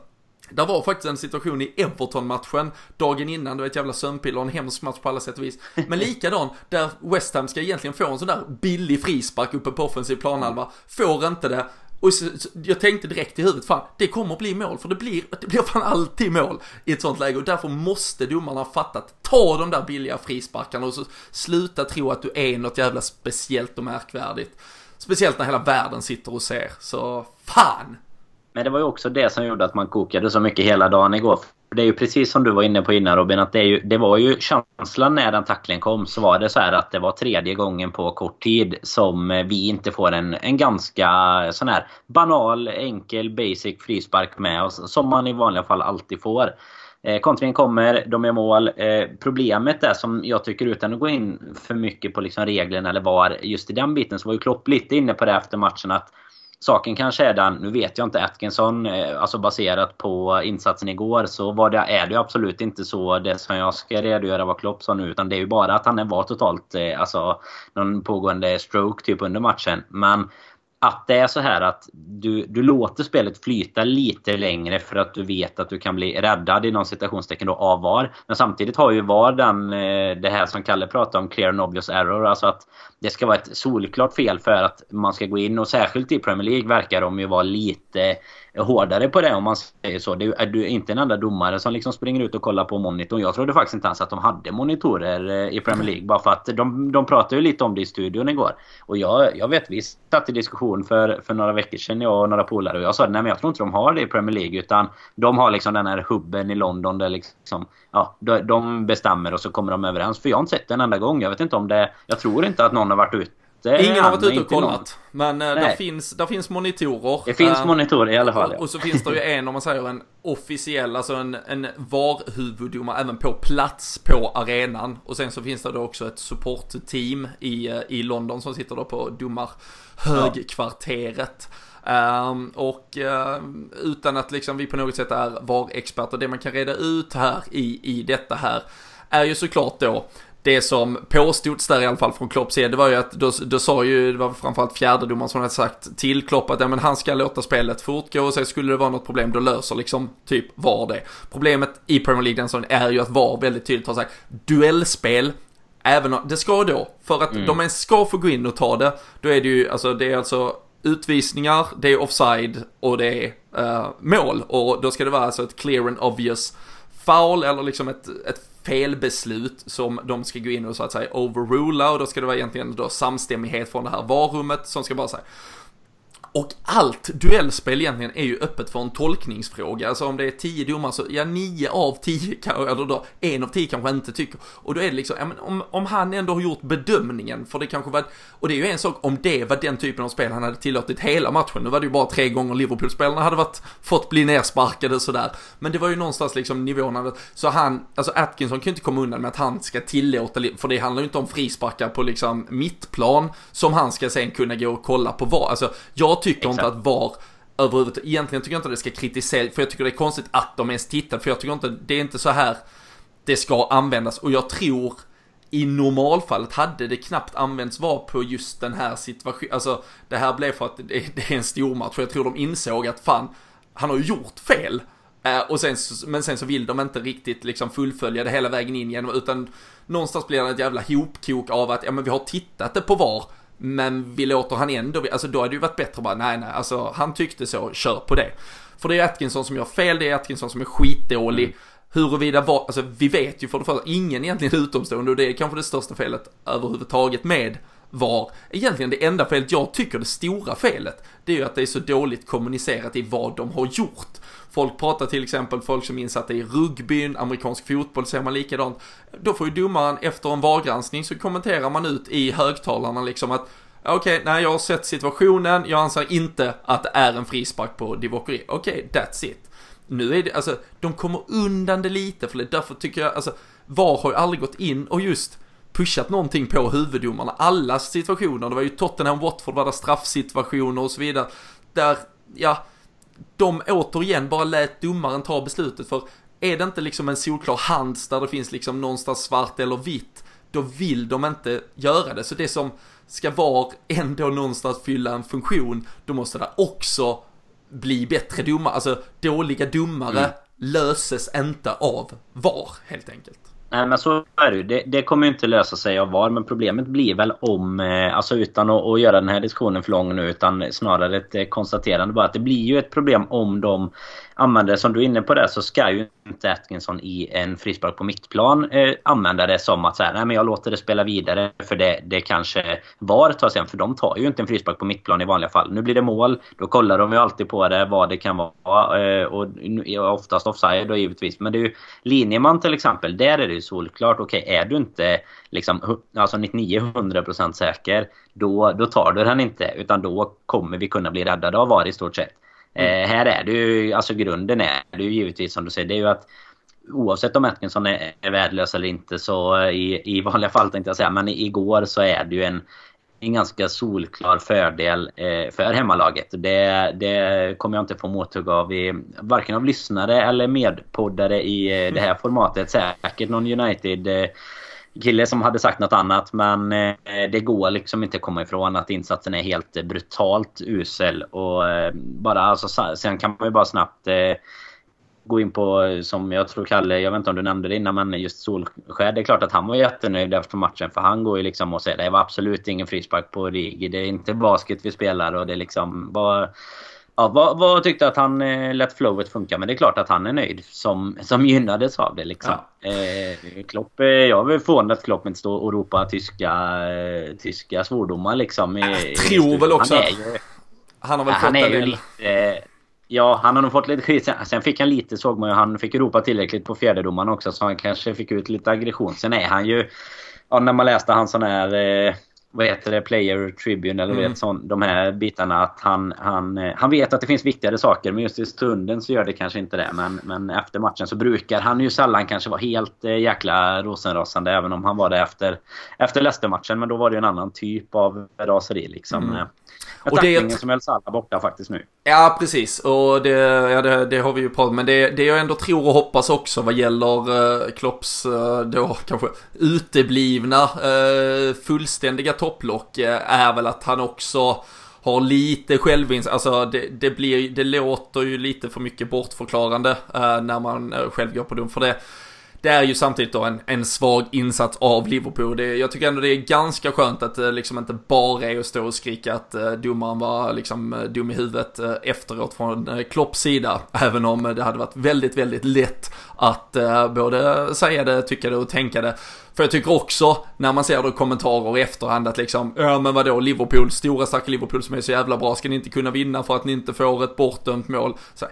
Det var faktiskt en situation i Everton-matchen dagen innan, du vet jävla sömnpiller, en hemsk match på alla sätt och vis. Men likadan, där West Ham ska egentligen få en sån där billig frispark uppe på offensiv planhalva, får inte det. Och så, så, jag tänkte direkt i huvudet, fan, det kommer att bli mål, för det blir, det blir fan alltid mål i ett sånt läge och därför måste domarna ha fattat, ta de där billiga frisparkarna och så sluta tro att du är något jävla speciellt och märkvärdigt. Speciellt när hela världen sitter och ser, så fan! Men det var ju också det som gjorde att man kokade så mycket hela dagen igår. Det är ju precis som du var inne på innan Robin, att det, är ju, det var ju känslan när den tacklingen kom så var det så här att det var tredje gången på kort tid som eh, vi inte får en, en ganska sån här banal, enkel, basic frispark med oss. Som man i vanliga fall alltid får. Eh, kontringen kommer, de är mål. Eh, problemet är som jag tycker utan att gå in för mycket på liksom reglerna eller var just i den biten så var ju Klopp lite inne på det efter matchen att Saken kanske är den, nu vet jag inte Atkinson, eh, alltså baserat på insatsen igår så var det, är det absolut inte så det som jag ska redogöra vad Klopp sa nu. Utan det är ju bara att han var totalt, eh, alltså någon pågående stroke typ under matchen. Men att det är så här att du, du låter spelet flyta lite längre för att du vet att du kan bli räddad i någon citationstecken då av VAR. Men samtidigt har ju VAR den, eh, det här som Kalle pratade om, clear and obvious error. Alltså att det ska vara ett solklart fel för att man ska gå in och särskilt i Premier League verkar de ju vara lite hårdare på det om man säger så. Det är du inte en enda domare som liksom springer ut och kollar på monitorn. Jag trodde faktiskt inte ens att de hade monitorer eh, i Premier League. Bara för att de, de pratade ju lite om det i studion igår. Och jag, jag vet, vi satt i diskussion för, för några veckor sedan, jag och några polare. Och jag sa nej men jag tror inte de har det i Premier League. Utan de har liksom den här hubben i London där liksom, ja, de bestämmer och så kommer de överens. För jag har inte sett det en enda gång. Jag vet inte om det... Jag tror inte att någon har varit ute Ingen har varit ute och kollat. Men äh, där finns, där finns monitorer. Det finns äh, monitorer i alla fall. Ja. Och så finns det ju en, om man säger en officiell, alltså en, en VAR-huvuddomare även på plats på arenan. Och sen så finns det då också ett supportteam i, eh, i London som sitter då på domarhögkvarteret. Ja. Um, och uh, utan att liksom vi på något sätt är VAR-experter, det man kan reda ut här i, i detta här är ju såklart då det som påstods där i alla fall från Klopps sida, det var ju att då, då sa ju, det var framförallt fjärdedomaren som hade sagt till Klopp att ja, men han ska låta spelet fortgå och sen skulle det vara något problem då löser liksom typ VAR det. Problemet i Premier League den är ju att VAR väldigt tydligt har sagt duellspel Även om, det ska då, för att mm. de ens ska få gå in och ta det, då är det ju, alltså det är alltså utvisningar, det är offside och det är uh, mål. Och då ska det vara alltså ett clear and obvious foul eller liksom ett, ett felbeslut som de ska gå in och så att säga overrula och då ska det vara egentligen då samstämmighet från det här varummet som ska bara säga och allt duellspel egentligen är ju öppet för en tolkningsfråga. Alltså om det är tio domar så, ja nio av tio, [LAUGHS] eller då en av tio kanske inte tycker. Och då är det liksom, ja men om, om han ändå har gjort bedömningen, för det kanske var, och det är ju en sak om det var den typen av spel han hade tillåtit hela matchen. Nu var det ju bara tre gånger Liverpool-spelarna hade varit, fått bli nersparkade sådär. Men det var ju någonstans liksom nivån så han, alltså Atkinson kan ju inte komma undan med att han ska tillåta, för det handlar ju inte om frisparkar på liksom mittplan som han ska sen kunna gå och kolla på vad, alltså jag tycker Exakt. inte att VAR överhuvudtaget, egentligen tycker jag inte att det ska kritiseras, för jag tycker det är konstigt att de ens tittar, för jag tycker inte, det är inte så här det ska användas och jag tror i normalfallet hade det knappt använts VAR på just den här situationen, alltså det här blev för att det, det är en stor match och jag tror de insåg att fan, han har ju gjort fel. Eh, och sen, men sen så vill de inte riktigt liksom fullfölja det hela vägen in genom, utan någonstans blir det ett jävla hopkok av att, ja men vi har tittat det på VAR, men vi låter han ändå, alltså då hade det ju varit bättre att bara, nej nej, alltså han tyckte så, kör på det. För det är Atkinson som gör fel, det är Atkinson som är skitdålig. Mm. Huruvida var, alltså vi vet ju för det första, ingen egentligen utomstående och det är kanske det största felet överhuvudtaget med VAR. Egentligen det enda felet jag tycker, det stora felet, det är ju att det är så dåligt kommunicerat i vad de har gjort. Folk pratar till exempel, folk som är insatta i rugbyn, amerikansk fotboll ser man likadant. Då får ju domaren efter en VAR-granskning så kommenterar man ut i högtalarna liksom att Okej, okay, nej jag har sett situationen, jag anser inte att det är en frispark på Divokeri. Okej, okay, that's it. Nu är det, alltså, de kommer undan det lite, för det därför tycker jag, alltså, VAR har ju aldrig gått in och just pushat någonting på huvuddomarna. Alla situationer, det var ju Tottenham, Watford var det straffsituationer och så vidare. Där, ja, de återigen bara lät domaren ta beslutet för är det inte liksom en solklar hands där det finns liksom någonstans svart eller vitt, då vill de inte göra det. Så det som ska vara ändå någonstans fylla en funktion, då måste det också bli bättre domare. Alltså dåliga domare mm. löses inte av VAR helt enkelt. Nej men så är det ju. Det, det kommer inte lösa sig av VAR. Men problemet blir väl om, eh, alltså utan att, att, göra den här diskussionen för lång nu utan snarare ett eh, konstaterande bara att det blir ju ett problem om de använder som du är inne på det så ska ju inte Atkinson i en frispark på mittplan eh, använda det som att så nej men jag låter det spela vidare för det, det kanske VAR tar sen. För de tar ju inte en frispark på mittplan i vanliga fall. Nu blir det mål, då kollar de ju alltid på det, vad det kan vara. Eh, och oftast offside då givetvis. Men det är ju linjeman till exempel, där är det ju solklart. Okej, okay, är du inte liksom, alltså 99-100% säker, då, då tar du den inte. Utan då kommer vi kunna bli räddade av VAR i stort sett. Mm. Eh, här är det ju, alltså grunden är det ju givetvis som du säger, det är ju att oavsett om Atkinson är, är värdelös eller inte så eh, i, i vanliga fall tänkte jag säga, men igår så är det ju en, en ganska solklar fördel eh, för hemmalaget. Det, det kommer jag inte få mothugg av i, varken av lyssnare eller medpoddare i eh, det här formatet. Säkert någon United eh, kille som hade sagt något annat. Men eh, det går liksom inte att komma ifrån att insatsen är helt brutalt usel. Och eh, bara alltså, sen kan man ju bara snabbt eh, gå in på, som jag tror Kalle, jag vet inte om du nämnde det innan, men just Solskär. Det är klart att han var jättenöjd efter matchen. För han går ju liksom och säger det var absolut ingen frispark på Rigi. Det är inte basket vi spelar och det är liksom bara Ja, vad, vad tyckte att han eh, lät flowet funka? Men det är klart att han är nöjd som, som gynnades av det. Liksom. Ja. Eh, Klopp, eh, jag är förvånad att Klopp inte står och ropar tyska, eh, tyska svordomar. Liksom, i, jag tror väl också han, är ju, han har väl fått han är ju lite, Ja, han har nog fått lite skit. Sen, sen fick han lite, såg man ju. Han fick ropa tillräckligt på fjärdedomaren också. Så han kanske fick ut lite aggression. Sen är han ju... Ja, när man läste hans sån här... Eh, vad heter det, Player Tribune eller mm. vet, sån, de här bitarna. Att han, han, eh, han vet att det finns viktigare saker men just i stunden så gör det kanske inte det. Men, men efter matchen så brukar han ju sällan kanske vara helt eh, jäkla rosenrasande även om han var det efter, efter Leicester-matchen. Men då var det ju en annan typ av raseri liksom. Mm. Och det är som El Salah borta faktiskt nu. Ja, precis. Och det, ja, det, det, har vi ju pratat om. Men det, det jag ändå tror och hoppas också vad gäller uh, Klopps uh, då kanske uteblivna uh, fullständiga topplock uh, är väl att han också har lite självinsikt, alltså det, det, blir, det låter ju lite för mycket bortförklarande uh, när man själv går på dum för det det är ju samtidigt då en, en svag insats av Liverpool. Det, jag tycker ändå det är ganska skönt att det liksom inte bara är att stå och skrika att eh, domaren var liksom eh, dum i huvudet eh, efteråt från eh, Klopps sida. [LAUGHS] Även om eh, det hade varit väldigt, väldigt lätt att både säga det, tycka det och tänka det. För jag tycker också, när man ser då kommentarer i efterhand att liksom, ja men vadå, Liverpool, stora starka Liverpool som är så jävla bra, ska ni inte kunna vinna för att ni inte får ett bortdömt mål? Så,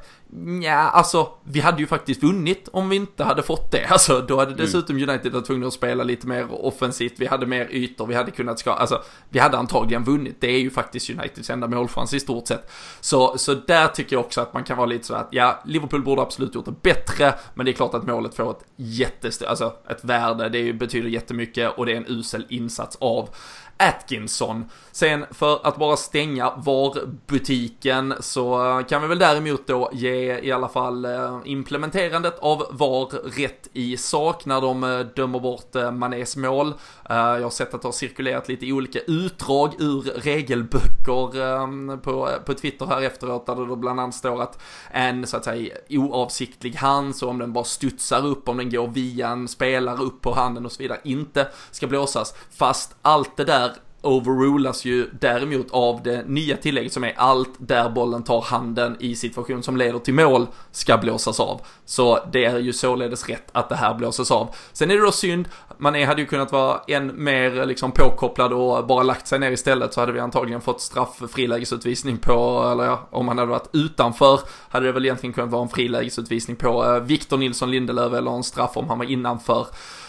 ja, alltså, vi hade ju faktiskt vunnit om vi inte hade fått det. [LAUGHS] Alltså, då hade mm. dessutom United varit tvungna att spela lite mer offensivt, vi hade mer ytor, vi hade kunnat ska, alltså, vi hade antagligen vunnit. Det är ju faktiskt Uniteds enda målchans i stort sett. Så, så där tycker jag också att man kan vara lite så att, ja, Liverpool borde absolut gjort det bättre, men det är klart att målet får ett jättestort, alltså ett värde, det är ju betyder jättemycket och det är en usel insats av Atkinson. Sen för att bara stänga VAR-butiken så eh, kan vi väl däremot då ge i alla fall eh, implementerandet av VAR rätt i sak när de eh, dömer bort Manés mål. Jag har sett att det har cirkulerat lite olika utdrag ur regelböcker ehm, på, på Twitter här efteråt där det då bland annat står att en så att säga oavsiktlig hand, så om den bara studsar upp, om den går via en spelare upp på handen och så vidare, inte ska blåsas. Fast allt det där overrulas ju däremot av det nya tillägget som är allt där bollen tar handen i situation som leder till mål ska blåsas av. Så det är ju således rätt att det här blåses av. Sen är det då synd, man hade ju kunnat vara än mer liksom påkopplad och bara lagt sig ner istället så hade vi antagligen fått straff frilägesutvisning på, eller ja, om han hade varit utanför hade det väl egentligen kunnat vara en frilägesutvisning på eh, Victor Nilsson Lindelöf eller en straff om han var innanför.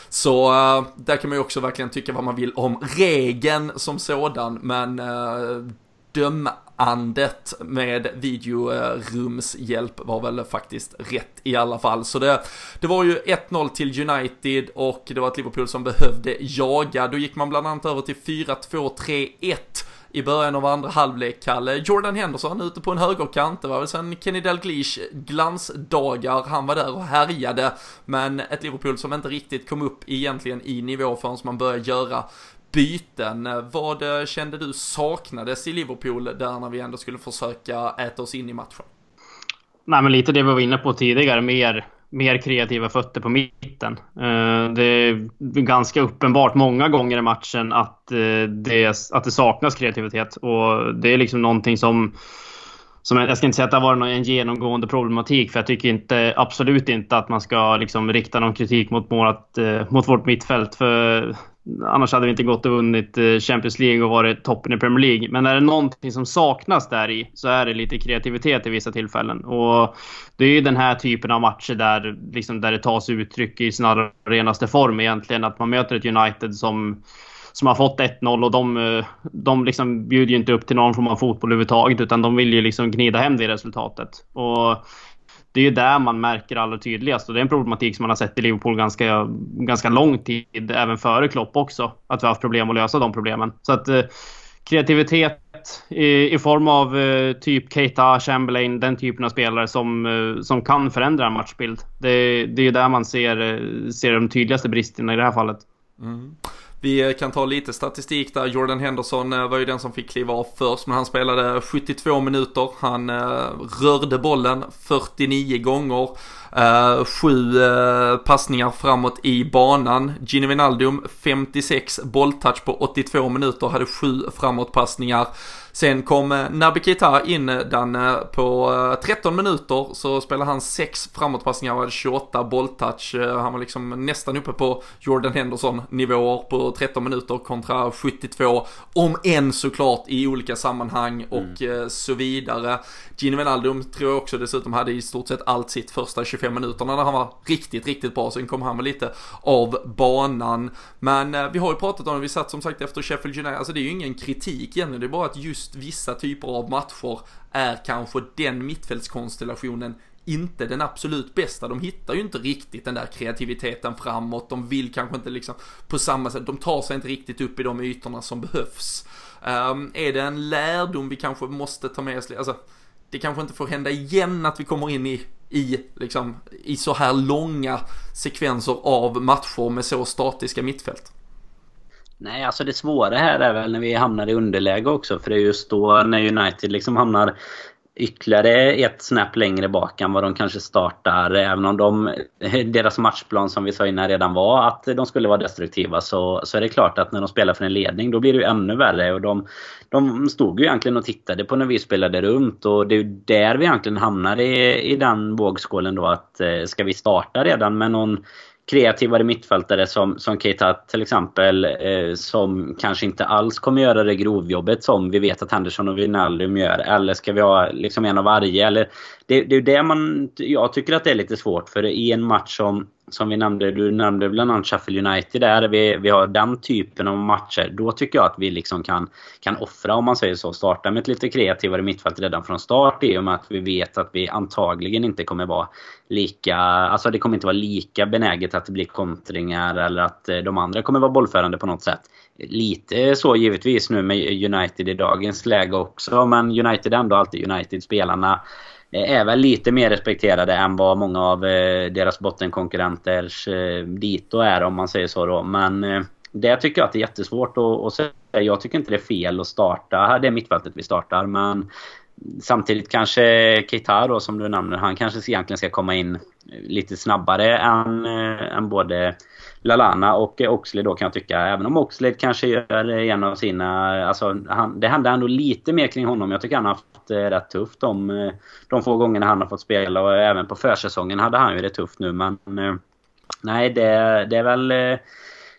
Så uh, där kan man ju också verkligen tycka vad man vill om regeln som sådan, men uh, dömandet med videorumshjälp var väl faktiskt rätt i alla fall. Så det, det var ju 1-0 till United och det var ett Liverpool som behövde jaga. Då gick man bland annat över till 4-2-3-1 i början av andra halvlek, Kalle. Jordan Henderson ute på en högerkant, det var väl sen Kenny Dalglish glansdagar, han var där och härjade, men ett Liverpool som inte riktigt kom upp egentligen i nivå förrän man började göra byten. Vad eh, kände du saknades i Liverpool där när vi ändå skulle försöka äta oss in i matchen? Nej, men lite det vi var inne på tidigare. Mer mer kreativa fötter på mitten. Eh, det är ganska uppenbart många gånger i matchen att eh, det, att det saknas kreativitet. Och det är liksom någonting som som jag ska inte säga att det har varit en genomgående problematik, för jag tycker inte, absolut inte att man ska liksom rikta någon kritik mot, målet, eh, mot vårt mittfält. För annars hade vi inte gått och vunnit eh, Champions League och varit toppen i Premier League. Men är det någonting som saknas där i så är det lite kreativitet i vissa tillfällen. Och det är ju den här typen av matcher där, liksom, där det tas uttryck i sin renaste form egentligen. Att man möter ett United som som har fått 1-0 och de, eh, de liksom bjuder ju inte upp till någon form av fotboll överhuvudtaget utan de vill ju liksom gnida hem det resultatet. Och det är ju där man märker allra tydligast och det är en problematik som man har sett i Liverpool ganska, ganska lång tid, även före Klopp också. Att vi har haft problem att lösa de problemen. Så att eh, kreativitet i, i, form av eh, typ Keita, Chamberlain, den typen av spelare som, eh, som kan förändra en matchbild. Det, det är ju där man ser, eh, ser de tydligaste bristerna i det här fallet. Mm. Vi kan ta lite statistik där. Jordan Henderson eh, var ju den som fick kliva av först, men han spelade 72 minuter. Han eh, rörde bollen 49 gånger. Uh, sju uh, passningar framåt i banan. Gini Wijnaldum 56 bolltouch på 82 minuter, hade sju framåtpassningar. Sen kom eh, Naby Keita in Danne på 13 minuter så spelade han 6 framåtpassningar och hade 28 bolltouch. Han var liksom nästan uppe på Jordan Henderson nivåer på 13 minuter kontra 72. Om än såklart i olika sammanhang och mm. så vidare. Gini Wijnaldum tror jag också dessutom hade i stort sett allt sitt första 25 5 minuterna när han var riktigt, riktigt bra. Sen kom han väl lite av banan. Men eh, vi har ju pratat om det, vi satt som sagt efter Sheffield United, alltså det är ju ingen kritik egentligen, det är bara att just vissa typer av matcher är kanske den mittfältskonstellationen inte den absolut bästa. De hittar ju inte riktigt den där kreativiteten framåt. De vill kanske inte liksom på samma sätt, de tar sig inte riktigt upp i de ytorna som behövs. Um, är det en lärdom vi kanske måste ta med oss? Alltså, det kanske inte får hända igen att vi kommer in i, i, liksom, i så här långa sekvenser av matcher med så statiska mittfält. Nej, alltså det svåra här är väl när vi hamnar i underläge också. För det är just då när United liksom hamnar ytterligare ett snäpp längre bak än vad de kanske startar. Även om de, [LAUGHS] deras matchplan som vi sa innan redan var att de skulle vara destruktiva så, så är det klart att när de spelar för en ledning då blir det ju ännu värre. Och de, de stod ju egentligen och tittade på när vi spelade runt och det är ju där vi egentligen hamnar i, i den vågskålen då att eh, ska vi starta redan med någon kreativare mittfältare som, som Keita till exempel. Eh, som kanske inte alls kommer göra det grovjobbet som vi vet att Henderson och Wijnaldum gör. Eller ska vi ha liksom en av varje? Eller, det, det är det man... Jag tycker att det är lite svårt för i en match som som vi nämnde, du nämnde bland annat Sheffield United där vi, vi har den typen av matcher. Då tycker jag att vi liksom kan, kan offra, om man säger så, starta med ett lite kreativare mittfält redan från start i och med att vi vet att vi antagligen inte kommer vara lika, alltså det kommer inte vara lika benäget att det blir kontringar eller att eh, de andra kommer vara bollförande på något sätt. Lite så givetvis nu med United i dagens läge också, men United är ändå alltid United-spelarna Eh, är väl lite mer respekterade än vad många av eh, deras bottenkonkurrenters eh, dito är om man säger så då. Men det tycker jag att det är jättesvårt att, säga. Jag tycker inte det är fel att starta. Det mittfältet vi startar men Samtidigt kanske Keita då som du nämner, han kanske egentligen ska komma in lite snabbare än, eh, än både Lalana och Oxley då kan jag tycka. Även om Oxley kanske gör en av sina... Alltså, han, det händer ändå lite mer kring honom. Jag tycker han har haft det rätt tufft de, eh, de få gångerna han har fått spela. Och även på försäsongen hade han ju det tufft nu. Men nej, det, det är väl...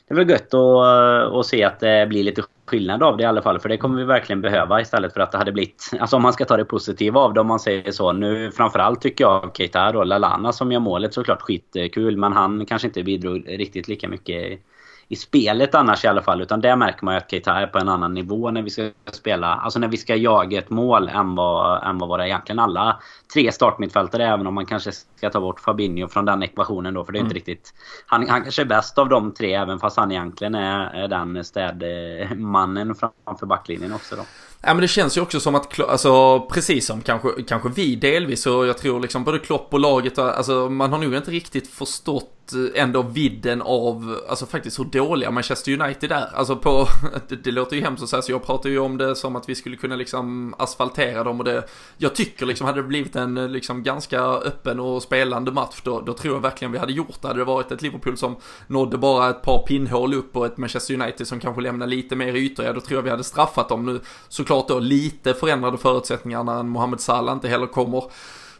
Det är väl gött att, att se att det blir lite skillnad av det i alla fall. För det kommer vi verkligen behöva istället för att det hade blivit... Alltså om man ska ta det positiva av det om man säger så. Nu framförallt tycker jag Keita och Lalana som gör målet såklart skitkul. Men han kanske inte bidrog riktigt lika mycket i spelet annars i alla fall. Utan där märker man ju att Keita är på en annan nivå när vi ska spela. Alltså när vi ska jaga ett mål än vad, än vad våra egentligen alla tre startmittfältare Även om man kanske ska ta bort Fabinho från den ekvationen då. För det är mm. inte riktigt... Han, han kanske är bäst av de tre även fast han egentligen är, den städmannen framför backlinjen också då. Ja men det känns ju också som att, alltså precis som kanske, kanske vi delvis och jag tror liksom både Klopp och laget, alltså man har nog inte riktigt förstått Eh, ändå vidden av, alltså faktiskt hur dåliga Manchester United är. Alltså på, [LAUGHS] det, det låter ju hemskt att säga så, jag pratar ju om det som att vi skulle kunna liksom asfaltera dem och det, jag tycker liksom hade det blivit en eh, liksom ganska öppen och spelande match då, då tror jag verkligen vi hade gjort det. Hade det varit ett Liverpool som nådde bara ett par pinnhål upp och ett Manchester United som kanske lämnar lite mer ytor, ja då tror jag vi hade straffat dem nu. Såklart då lite förändrade förutsättningar när en Mohamed Salah inte heller kommer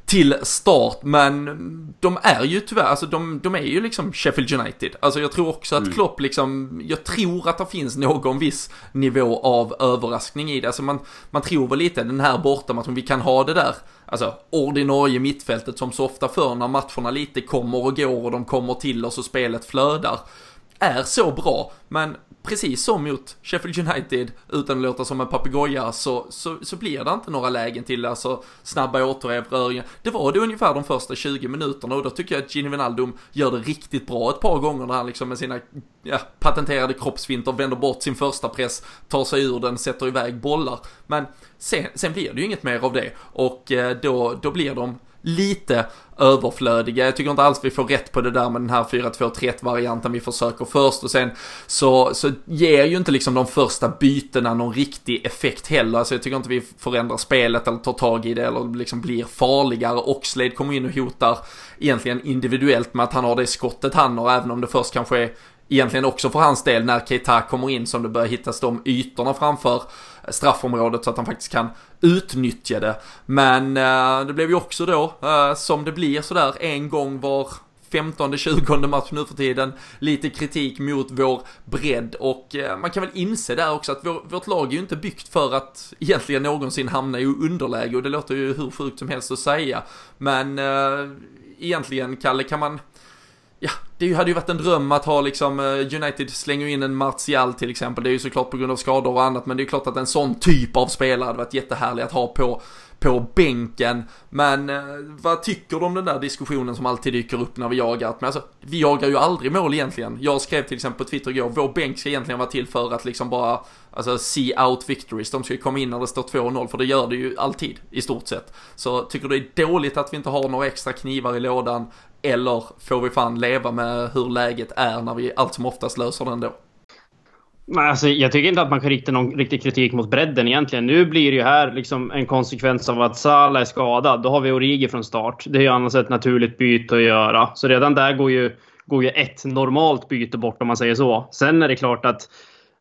till start, men de är ju tyvärr, alltså de, de är ju liksom Sheffield United. Alltså jag tror också att mm. Klopp liksom, jag tror att det finns någon viss nivå av överraskning i det. Alltså man, man tror väl lite den här bortamatchen, vi kan ha det där, alltså ordinarie mittfältet som så ofta för när matcherna lite kommer och går och de kommer till oss och spelet flödar är så bra, men precis som mot Sheffield United, utan att låta som en papegoja, så, så, så blir det inte några lägen till alltså snabba återerövringar. Det var det ungefär de första 20 minuterna och då tycker jag att Gini Wijnaldum gör det riktigt bra ett par gånger när han liksom med sina ja, patenterade kroppsfinter vänder bort sin första press, tar sig ur den, sätter iväg bollar. Men sen, sen blir det ju inget mer av det och eh, då, då blir de lite överflödiga. Jag tycker inte alls vi får rätt på det där med den här 4-2-3-1 varianten vi försöker först och sen så, så ger ju inte liksom de första bytena någon riktig effekt heller. Alltså jag tycker inte vi förändrar spelet eller tar tag i det eller liksom blir farligare. Oxlade kommer in och hotar egentligen individuellt med att han har det skottet han har även om det först kanske är egentligen också för hans del när Keita kommer in som det börjar hittas de ytorna framför straffområdet så att han faktiskt kan utnyttja det. Men eh, det blev ju också då, eh, som det blir sådär en gång var 15-20 match nu för tiden. Lite kritik mot vår bredd och eh, man kan väl inse där också att vår, vårt lag är ju inte byggt för att egentligen någonsin hamna i underläge och det låter ju hur sjukt som helst att säga. Men eh, egentligen, Kalle, kan man Ja, det hade ju varit en dröm att ha liksom, eh, United slänger in en Martial till exempel. Det är ju såklart på grund av skador och annat, men det är ju klart att en sån typ av spelare hade varit jättehärlig att ha på på bänken. Men eh, vad tycker du om den där diskussionen som alltid dyker upp när vi jagar? Men alltså, vi jagar ju aldrig mål egentligen. Jag skrev till exempel på Twitter igår, vår bänk ska egentligen vara till för att liksom bara, alltså see out victories. De ska ju komma in när det står 2-0, för det gör det ju alltid i stort sett. Så tycker du det är dåligt att vi inte har några extra knivar i lådan? Eller får vi fan leva med hur läget är när vi allt som oftast löser det ändå? Alltså, jag tycker inte att man kan rikta någon riktig kritik mot bredden egentligen. Nu blir det ju här liksom en konsekvens av att Salah är skadad. Då har vi Origi från start. Det är ju annars ett naturligt byte att göra. Så redan där går ju, går ju ett normalt byte bort om man säger så. Sen är det klart att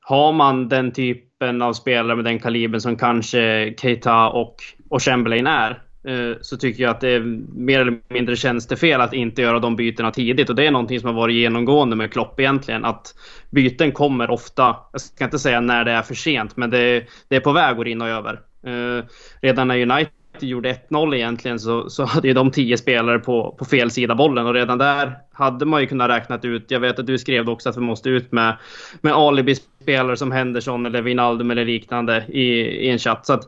har man den typen av spelare med den kalibern som kanske Keita och, och Chamberlain är Eh, så tycker jag att det är mer eller mindre tjänstefel att inte göra de bytena tidigt. Och det är någonting som har varit genomgående med Klopp egentligen. Att byten kommer ofta, jag ska inte säga när det är för sent, men det, det är på väg att rinna över. Eh, redan när United gjorde 1-0 egentligen så, så hade ju de tio spelare på, på fel sida bollen och redan där hade man ju kunnat räkna ut. Jag vet att du skrev också att vi måste ut med, med alibi-spelare som Henderson eller Wijnaldum eller liknande i, i en chatt. Så att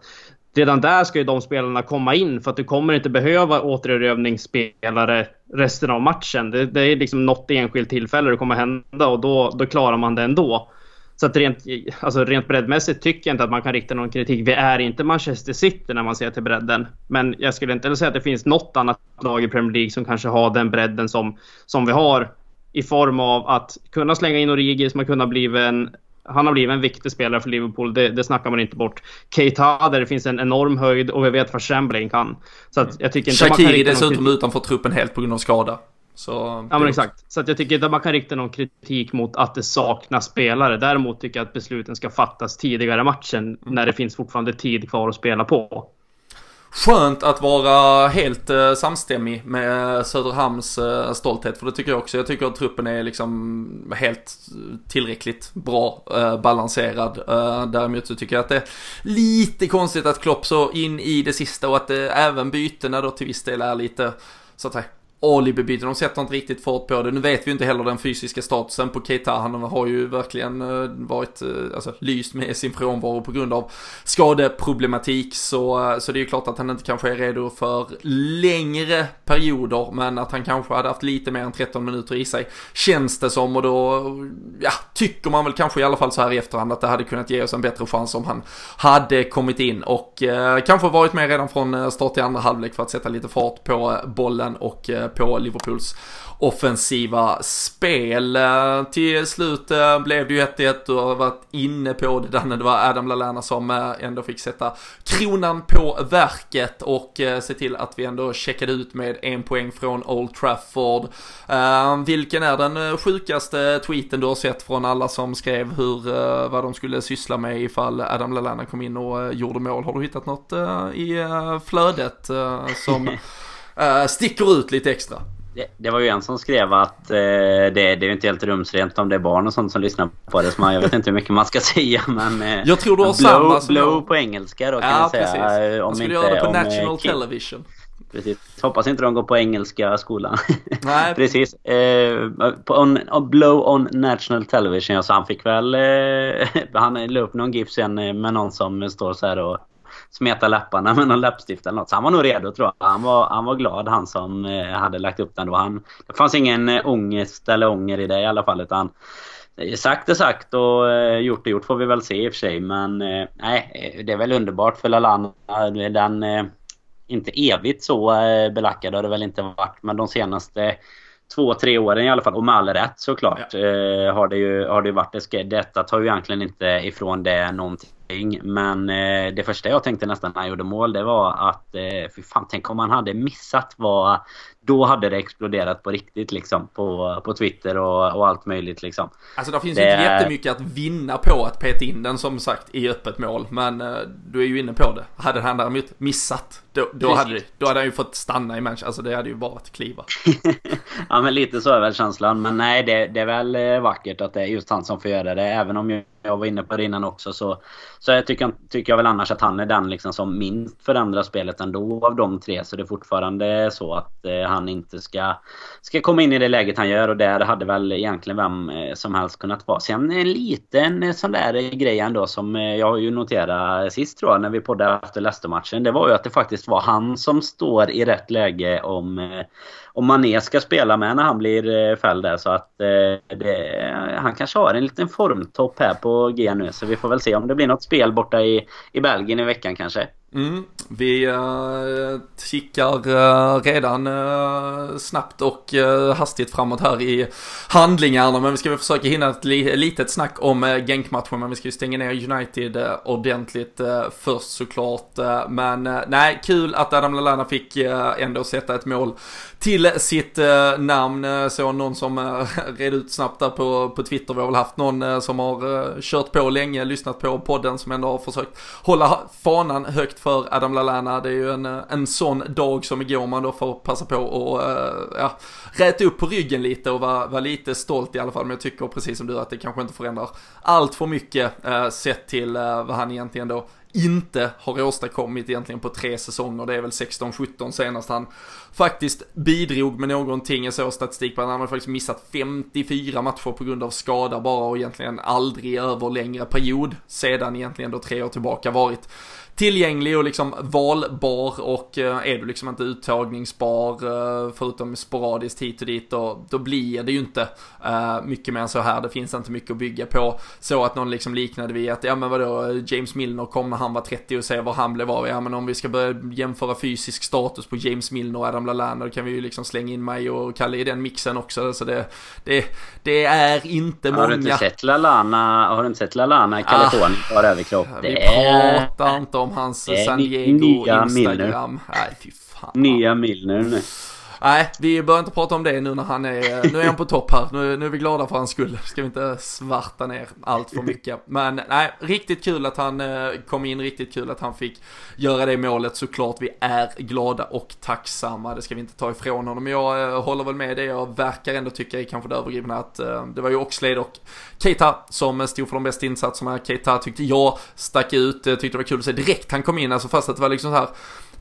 redan där ska ju de spelarna komma in för att du kommer inte behöva återerövringsspelare resten av matchen. Det, det är liksom något enskilt tillfälle det kommer hända och då, då klarar man det ändå. Så att rent, alltså rent breddmässigt tycker jag inte att man kan rikta någon kritik. Vi är inte Manchester City när man ser till bredden. Men jag skulle inte säga att det finns något annat lag i Premier League som kanske har den bredden som, som vi har. I form av att kunna slänga in Origi som har kunnat bli en han har blivit en viktig spelare för Liverpool, det, det snackar man inte bort. Keita, där det finns en enorm höjd och vi vet vad Chamberlain kan. Så att jag tycker inte Shakiri man kan dessutom någon... utanför truppen helt på grund av skada. Så, ja men exakt. Så att jag tycker inte man kan rikta någon kritik mot att det saknas spelare. Däremot tycker jag att besluten ska fattas tidigare i matchen mm. när det finns fortfarande tid kvar att spela på skönt att vara helt eh, samstämmig med eh, Söderhamns eh, stolthet. För det tycker jag också. Jag tycker att truppen är liksom helt eh, tillräckligt bra eh, balanserad. Eh, däremot så tycker jag att det är lite konstigt att Klopp så in i det sista och att eh, även bytena då till viss del är lite så att säga alibibyte. de sätter inte riktigt fart på det. Nu vet vi inte heller den fysiska statusen på Keita. Han har ju verkligen eh, varit, eh, alltså lyst med sin frånvaro på grund av skadeproblematik. Så, eh, så det är ju klart att han inte kanske är redo för längre perioder, men att han kanske hade haft lite mer än 13 minuter i sig. Känns det som och då, ja, tycker man väl kanske i alla fall så här i efterhand att det hade kunnat ge oss en bättre chans om han hade kommit in och eh, kanske varit med redan från start i andra halvlek för att sätta lite fart på bollen och på Liverpools offensiva spel. Eh, till slut blev det ju 1-1 Du har varit inne på det Danne. Det var Adam Lallana som eh, ändå fick sätta kronan på verket och eh, se till att vi ändå checkade ut med en poäng från Old Trafford. Vilken är den sjukaste tweeten du har sett från alla som skrev hur, vad de skulle syssla med ifall Adam Lallana kom in och gjorde mål? Har du hittat något i flödet som [LAUGHS] uh, sticker ut lite extra. Det, det, var ju en som skrev att eh, det, det är ju inte helt rumsrent om det är barn och sånt som lyssnar på det. Så man, jag vet inte hur mycket man ska [LAUGHS] säga men... Eh, jag tror du har blow, samma som Blow på engelska då kan ja, jag säga. Precis. Om skulle inte, göra det på om, National eh, Television. Precis. Hoppas inte de går på engelska skolan. [LAUGHS] Nej. precis. Eh, on, on, blow on National Television. Så han fick väl... Eh, [LAUGHS] han la upp någon GIF sen med någon som står så här och smeta läpparna med någon läppstift eller något. Så han var nog redo tror jag. Han var, han var glad han som eh, hade lagt upp den då. Han, det fanns ingen eh, ångest eller ånger i det i alla fall. Utan sagt är sagt och eh, gjort är gjort får vi väl se i och för sig. Men nej, det är väl underbart för Lalana. Den, inte evigt så belackad har det väl inte varit. Men de senaste två, tre åren i alla fall. Och med all rätt såklart. Ja. har, det ju, har det varit det. Detta tar ju egentligen inte ifrån det någonting men eh, det första jag tänkte nästan när jag gjorde mål det var att eh, fy fan, tänk om man hade missat vad då hade det exploderat på riktigt liksom på, på Twitter och, och allt möjligt liksom. Alltså det finns det... ju inte jättemycket att vinna på att peta in den som sagt i öppet mål. Men eh, du är ju inne på det. Hade han däremot missat då, då, hade, då hade han ju fått stanna i Manchester. Alltså det hade ju varit kliva. [LAUGHS] ja men lite så är väl känslan. Men nej det, det är väl eh, vackert att det är just han som får göra det. Även om jag var inne på det innan också. Så, så jag tycker, tycker jag väl annars att han är den liksom som minst förändrar spelet ändå av de tre. Så det är fortfarande så att eh, han inte ska, ska komma in i det läget han gör. Och där hade väl egentligen vem eh, som helst kunnat vara. Sen en liten eh, sån där grej ändå som eh, jag ju noterade sist tror jag när vi poddade efter Leicester-matchen. Det var ju att det faktiskt var han som står i rätt läge om eh, om Mané ska spela med när han blir eh, fälld där. Så att eh, det, han kanske har en liten formtopp här på G nu. Så vi får väl se om det blir något spel borta i, i Belgien i veckan kanske. Mm, vi eh, uh, kikar uh, eh, redan uh, snabbt och uh, hastigt framåt här i handlingarna. Men vi ska väl försöka hinna ett li litet snack om uh, Genk-matchen. Men vi ska ju stänga ner United uh, ordentligt först såklart. men nej, kul att Adam Lallana fick ändå sätta ett mål till sitt namn. Eh, så någon som uh, [LAUGHS] red ut snabbt där på, på Twitter. Vi har väl haft någon som har kört på länge, lyssnat på podden som ändå har försökt hålla fanan högt för Adam Lallana. Det är ju en, eh, en sån dag som igår man då får passa på och eh, ja, räta upp på ryggen lite och vara var lite stolt i alla fall. Men jag tycker precis som du att det kanske inte förändrar allt för mycket eh, sett till vad han egentligen då inte har åstadkommit egentligen på tre säsonger. Det är väl 16-17 senast han faktiskt bidrog med någonting. Jag såg statistik på att han har faktiskt missat 54 matcher på grund av skada bara och egentligen aldrig över längre period sedan egentligen då tre år tillbaka varit tillgänglig och liksom valbar och eh, är du liksom inte uttagningsbar eh, förutom sporadiskt hit och dit då, då blir det ju inte uh, mycket mer än så här. Det finns inte mycket att bygga på. Så att någon liksom liknade vid att, ja men vadå, James Milner kom när han var 30 och se var han blev av. Ja men om vi ska börja jämföra fysisk status på James Milner och Adam Lallana då kan vi ju liksom slänga in mig och Kalle i den mixen också. Så det, det, det är inte många. Har du inte sett Lallana, har du inte sett Lallana i Kalifornien ah, överkropp? Vi pratar inte om hans San Diego Instagram. Nej, fy fan. Nya Milner nu. Nej, vi börjar inte prata om det nu när han är, eh, nu är han på topp här. Nu, nu är vi glada för hans skull. Ska vi inte svarta ner allt för mycket. Men nej, riktigt kul att han eh, kom in, riktigt kul att han fick göra det målet såklart. Vi är glada och tacksamma, det ska vi inte ta ifrån honom. Men jag eh, håller väl med det, jag verkar ändå tycka är kanske det övergripna att det var ju Oxlade och Keita som stod för de bästa insatserna. Keita tyckte jag stack ut, tyckte det var kul att se direkt han kom in, alltså fast att det var liksom så här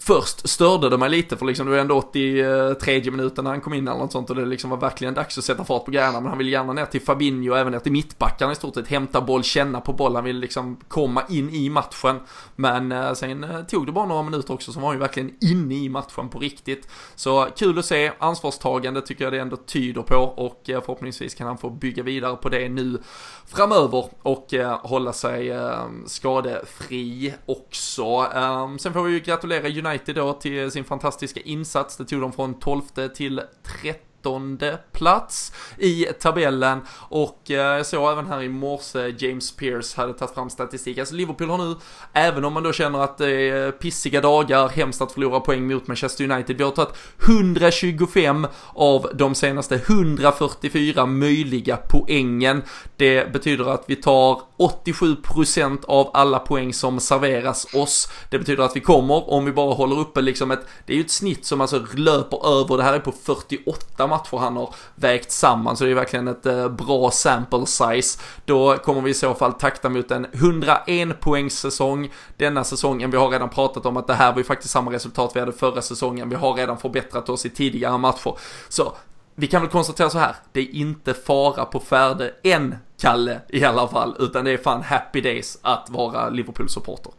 Först störde det mig lite för liksom det var ändå 83 minuten när han kom in eller något sånt och det liksom var verkligen dags att sätta fart på grejerna. Men han vill gärna ner till Fabinho och även ner till mittbackarna i stort sett. Hämta boll, känna på boll. Han vill liksom komma in i matchen. Men eh, sen eh, tog det bara några minuter också så var han ju verkligen inne i matchen på riktigt. Så kul att se. Ansvarstagande tycker jag det ändå tyder på och eh, förhoppningsvis kan han få bygga vidare på det nu framöver och hålla sig skadefri också. Ehm, sen får vi ju gratulera United United då till sin fantastiska insats. Det tog dem från 12 till 13 plats i tabellen och eh, jag såg även här i morse James Pierce hade tagit fram statistik. Alltså Liverpool har nu, även om man då känner att det är pissiga dagar, hemskt att förlora poäng mot Manchester United, vi har tagit 125 av de senaste 144 möjliga poängen. Det betyder att vi tar 87% av alla poäng som serveras oss. Det betyder att vi kommer, om vi bara håller uppe liksom ett, det är ju ett snitt som alltså löper över, det här är på 48 matcher han har vägt samman, så det är verkligen ett eh, bra sample size. Då kommer vi i så fall takta mot en 101 poängs säsong denna säsongen. Vi har redan pratat om att det här var ju faktiskt samma resultat vi hade förra säsongen. Vi har redan förbättrat oss i tidigare matcher. Så vi kan väl konstatera så här, det är inte fara på färde än, Kalle, i alla fall, utan det är fan happy days att vara Liverpool-supporter.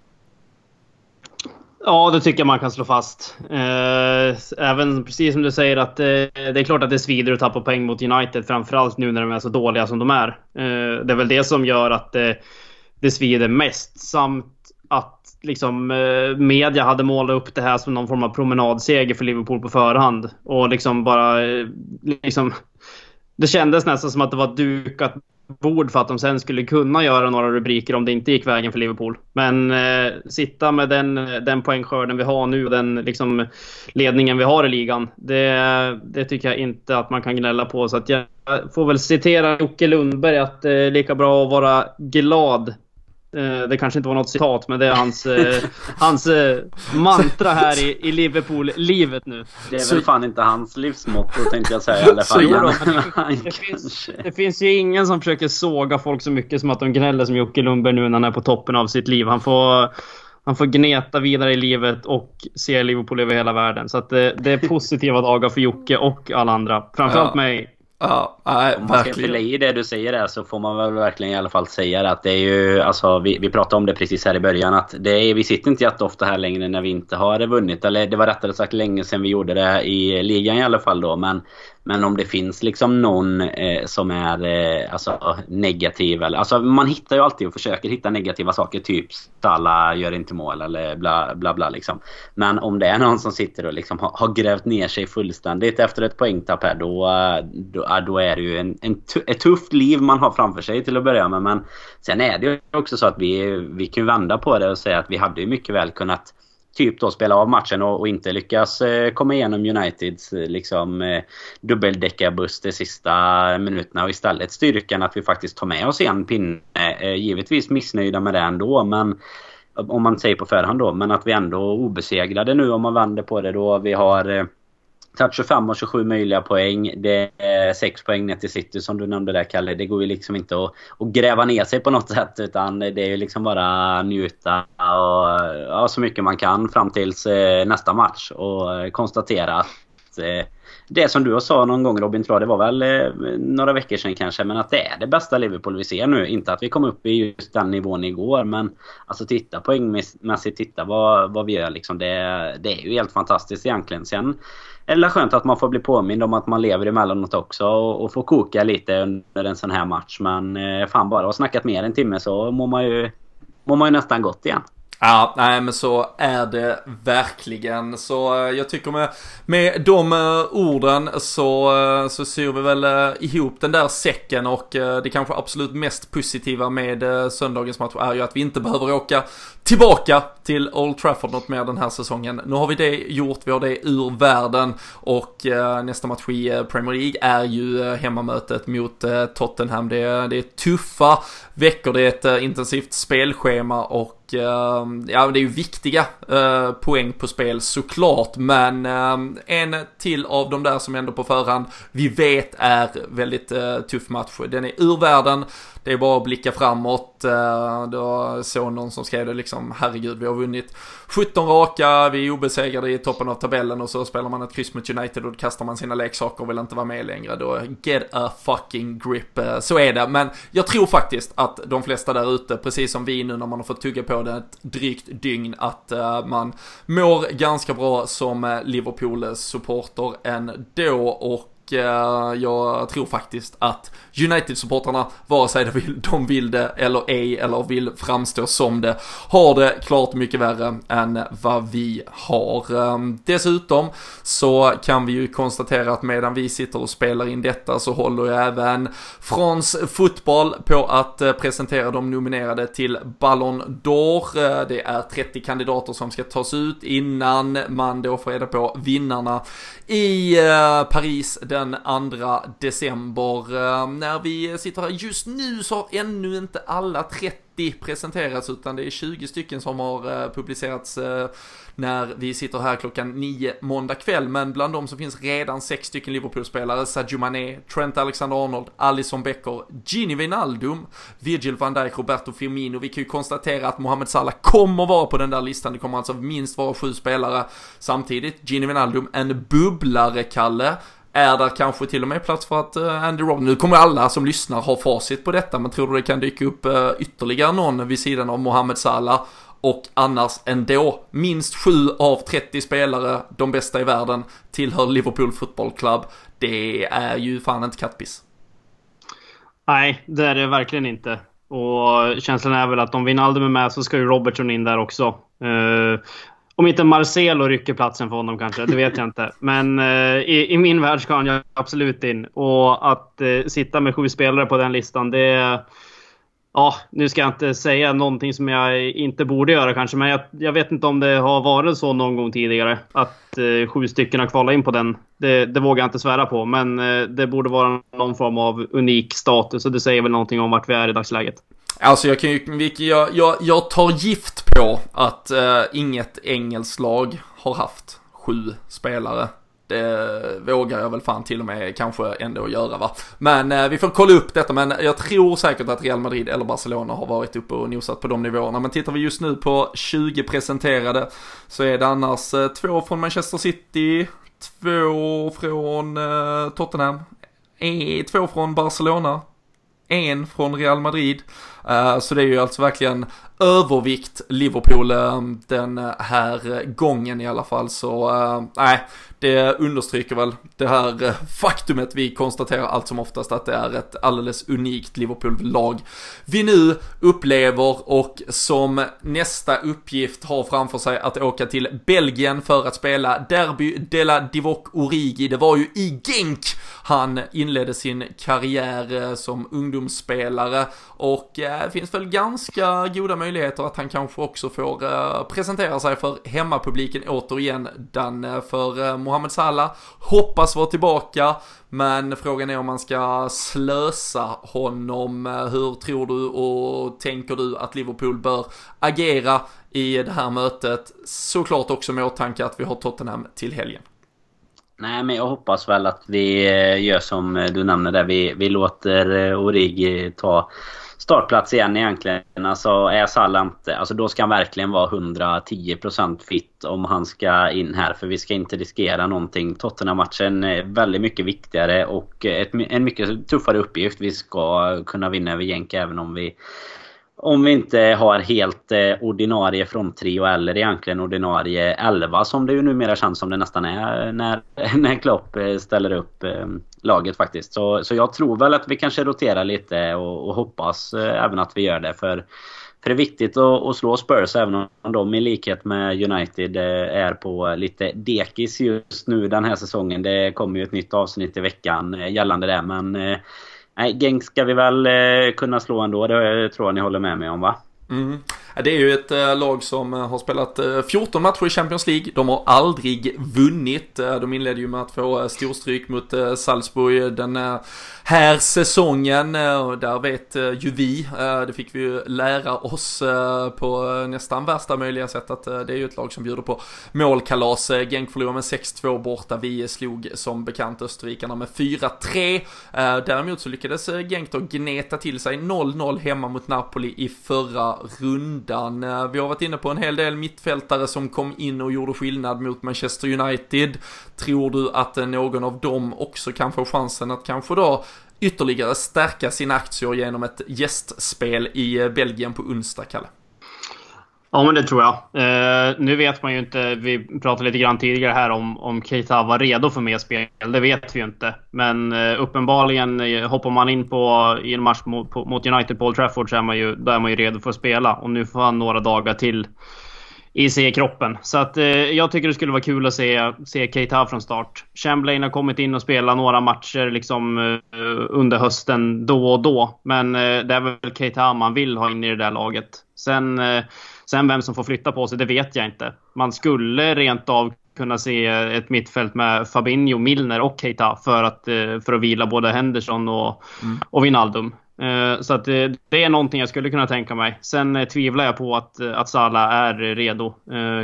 Ja, det tycker jag man kan slå fast. Eh, även precis som du säger att eh, det är klart att det svider att tappa poäng mot United, framförallt nu när de är så dåliga som de är. Eh, det är väl det som gör att det, svider mest, samt liksom, eh, media hade målat upp det här som någon form av promenadseger för Liverpool på förhand. Och liksom bara... Eh, liksom, det kändes nästan som att det var dukat bord för att de sen skulle kunna göra några rubriker om det inte gick vägen för Liverpool. Men eh, sitta med den, den poängskörden vi har nu och den liksom, ledningen vi har i ligan. Det, det tycker jag inte att man kan gnälla på. Så att jag får väl citera Jocke Lundberg att det är lika bra att vara glad det kanske inte var något citat, men det är hans, eh, hans eh, mantra här i, i Liverpool-livet nu. Det är väl fan inte hans livsmotto tänkte jag säga i alla fall. Då, det, [LAUGHS] det, finns, det, finns, ju ingen som försöker såga folk så mycket som att de gnäller som Jocke Lundberg nu när han är på toppen av sitt liv. Han får, han får gneta vidare i livet och se Liverpool över hela världen. Så att det, det är positiva dagar för Jocke och alla andra. Framförallt ja. mig Ja, nej, Om man ska fylla i det du säger där så får man väl verkligen i alla fall säga det att det är ju, alltså vi, vi pratade om det precis här i början att det är, vi sitter inte jätteofta här längre när vi inte har vunnit. Eller det var rättare sagt länge sedan vi gjorde det i ligan i alla fall då. Men men om det finns liksom någon eh, som är eh, alltså, negativ eller... Alltså man hittar ju alltid och försöker hitta negativa saker. Typ Stalla gör inte mål eller bla bla bla liksom. Men om det är någon som sitter och liksom har, har grävt ner sig fullständigt efter ett poängtapp här då, då, då är det ju en, en ett tufft liv man har framför sig till att börja med. Men sen är det ju också så att vi, vi kan vända på det och säga att vi hade ju mycket väl kunnat typ då spela av matchen och, och inte lyckas eh, komma igenom Uniteds eh, liksom eh, dubbeldäckarbuss de sista minuterna och istället styrkan att vi faktiskt tar med oss en pinne. Eh, givetvis missnöjda med det ändå men om man säger på förhand då men att vi ändå obesegrade nu om man vänder på det då. Vi har eh, tagit 25 och 27 möjliga poäng. Det är 6 poäng ner till City som du nämnde där Kalle. Det går ju liksom inte att, att gräva ner sig på något [LAUGHS] sätt. Utan det är ju liksom bara njuta och, ja, så mycket man kan fram tills eh, nästa match. Och eh, konstatera att eh, det som du sa någon gång Robin, tror jag det var väl några veckor sedan kanske. Men att det är det bästa Liverpool vi ser nu. Inte att vi kom upp i just den nivån igår. Men alltså titta poängmässigt, titta vad, vad vi gör liksom. Det, det är ju helt fantastiskt egentligen. Sen eller skönt att man får bli påmind om att man lever emellanåt också och, och får koka lite under en sån här match. Men eh, fan bara ha snackat mer en timme så mår man ju, mår man ju nästan gott igen. Ja, nej men så är det verkligen. Så eh, jag tycker med, med de eh, orden så, eh, så syr vi väl ihop den där säcken och det kanske absolut mest positiva med söndagens match är ju att vi inte behöver åka tillbaka till Old Trafford något mer den här säsongen. Nu har vi det gjort, vi har det ur världen och nästa match i Premier League är ju hemmamötet mot Tottenham. Det, det är tuffa väcker det ett eh, intensivt spelschema och ehm, ja, det är ju viktiga eh, poäng på spel såklart, men ehm, en till av de där som ändå på förhand vi vet är väldigt eh, tuff match. Den är ur världen, det är bara att blicka framåt. Eh, då såg någon som skrev det liksom, herregud, vi har vunnit 17 raka, vi är obesegrade i toppen av tabellen och så spelar man ett kryss mot United och då kastar man sina leksaker och vill inte vara med längre. Då get a fucking grip. Eh, så är det, men jag tror faktiskt att de flesta där ute, precis som vi nu när man har fått tugga på det ett drygt dygn, att eh, man mår ganska bra som Liverpool-supporter ändå och Eh, jag tror faktiskt att United-supportrarna, vare sig de vill, de vill det eller ej, eller vill framstå som det, har det klart mycket värre än vad vi har. Ehm, dessutom så kan vi ju konstatera att medan vi sitter och spelar in detta så håller ju även France Fotboll på att eh, presentera de nominerade till Ballon d'Or. Eh, det är 30 kandidater som ska tas ut innan man då får reda på vinnarna i Paris den den 2 december. Eh, när vi sitter här just nu så har ännu inte alla 30 presenterats utan det är 20 stycken som har eh, publicerats eh, när vi sitter här klockan 9 måndag kväll. Men bland dem så finns redan 6 stycken Liverpool-spelare. Sadio Mané, Trent Alexander-Arnold, Alisson Becker, Gini Wijnaldum, Virgil van Dijk, Roberto Firmino. Vi kan ju konstatera att Mohamed Salah kommer vara på den där listan. Det kommer alltså minst vara sju spelare samtidigt. Gini Wijnaldum, en bubblare, Kalle. Är det kanske till och med plats för att eh, Andy Robinson, nu kommer alla som lyssnar ha facit på detta, men tror du det kan dyka upp eh, ytterligare någon vid sidan av Mohamed Salah? Och annars ändå, minst 7 av 30 spelare, de bästa i världen, tillhör Liverpool Football Club. Det är ju fan inte kattpiss. Nej, det är det verkligen inte. Och känslan är väl att om Wijnaldum är med så ska ju Robertson in där också. Eh, om inte Marcelo rycker platsen för honom kanske, det vet jag inte. Men eh, i, i, min värld ska han ju absolut in. Och att eh, sitta med sju spelare på den listan, det... Ja, nu ska jag inte säga någonting som jag inte borde göra kanske, men jag, jag vet inte om det har varit så någon gång tidigare. Att eh, sju stycken har kvalat in på den. Det, det vågar jag inte svära på, men eh, det borde vara någon form av unik status och det säger väl någonting om vart vi är i dagsläget. Alltså jag kan ju, jag, jag, jag tar gift på att eh, inget engelskt lag har haft sju spelare. Det vågar jag väl fan till och med kanske ändå göra va. Men eh, vi får kolla upp detta men jag tror säkert att Real Madrid eller Barcelona har varit uppe och nosat på de nivåerna. Men tittar vi just nu på 20 presenterade så är det annars eh, två från Manchester City, två från eh, Tottenham, eh, två från Barcelona, en från Real Madrid. Eh, så det är ju alltså verkligen övervikt Liverpool eh, den här gången i alla fall. Så nej, nej, det understryker väl det här eh, faktumet vi konstaterar allt som oftast att det är ett alldeles unikt Liverpool-lag vi nu upplever och som nästa uppgift har framför sig att åka till Belgien för att spela Derby de la Divock Origi. Det var ju i Genk han inledde sin karriär som ungdomsspelare och äh, finns väl ganska goda möjligheter möjligheter att han kanske också får eh, presentera sig för hemmapubliken återigen. Danne för eh, Mohamed Salah hoppas vara tillbaka, men frågan är om man ska slösa honom. Eh, hur tror du och tänker du att Liverpool bör agera i det här mötet? Såklart också med åtanke att vi har Tottenham till helgen. Nej, men jag hoppas väl att vi gör som du nämner där. Vi, vi låter Origi ta startplats igen egentligen. Alltså är Salah inte... Alltså då ska han verkligen vara 110% fit om han ska in här. För vi ska inte riskera någonting. Tottenham-matchen är väldigt mycket viktigare och ett, en mycket tuffare uppgift. Vi ska kunna vinna över Jänk även om vi om vi inte har helt eh, ordinarie fronttrio eller egentligen ordinarie 11 som det ju numera känns som det nästan är eh, när, [LAUGHS] när Klopp eh, ställer upp eh, laget faktiskt. Så, så jag tror väl att vi kanske roterar lite och, och hoppas eh, även att vi gör det. För, för det är viktigt att, att slå Spurs även om de i likhet med United eh, är på lite dekis just nu den här säsongen. Det kommer ju ett nytt avsnitt i veckan gällande det men Nej, Genk ska vi väl eh, kunna slå ändå. Det tror jag ni håller med mig om va? Mm. Det är ju ett eh, lag som eh, har spelat eh, 14 matcher i Champions League. De har aldrig vunnit. de inledde ju med att få storstryk mot Salzburg den här säsongen. där vet ju vi, det fick vi ju lära oss på nästan värsta möjliga sätt, att det är ju ett lag som bjuder på målkalas. Genk förlorade med 6-2 borta. Vi slog som bekant österrikarna med 4-3. däremot så lyckades Genk då gneta till sig 0-0 hemma mot Napoli i förra rundan. Eh, vi har varit inne på en hel del mittfältare som kom in och gjorde skillnad mot Manchester United. Tror du att eh, någon av dem också kan få chansen att kanske då ytterligare stärka sina aktier genom ett gästspel i eh, Belgien på onsdag, Kalle? Ja, men det tror jag. Eh, nu vet man ju inte. Vi pratade lite grann tidigare här om, om Keita var redo för mer spel. Det vet vi ju inte. Men eh, uppenbarligen eh, hoppar man in på, i en match mot, på, mot United Paul Trafford så är man, ju, då är man ju redo för att spela. Och nu får han några dagar till i C-kroppen. Så att eh, jag tycker det skulle vara kul att se, se Keita från start. Chamberlain har kommit in och spelat några matcher liksom eh, under hösten då och då. Men eh, det är väl Keita man vill ha in i det där laget. Sen eh, Sen vem som får flytta på sig, det vet jag inte. Man skulle rent av kunna se ett mittfält med Fabinho, Milner och Keita för att, eh, för att vila både Henderson och, mm. och Wijnaldum. Eh, så att det, eh, det är någonting jag skulle kunna tänka mig. Sen tvivlar jag på att, att Salah är redo.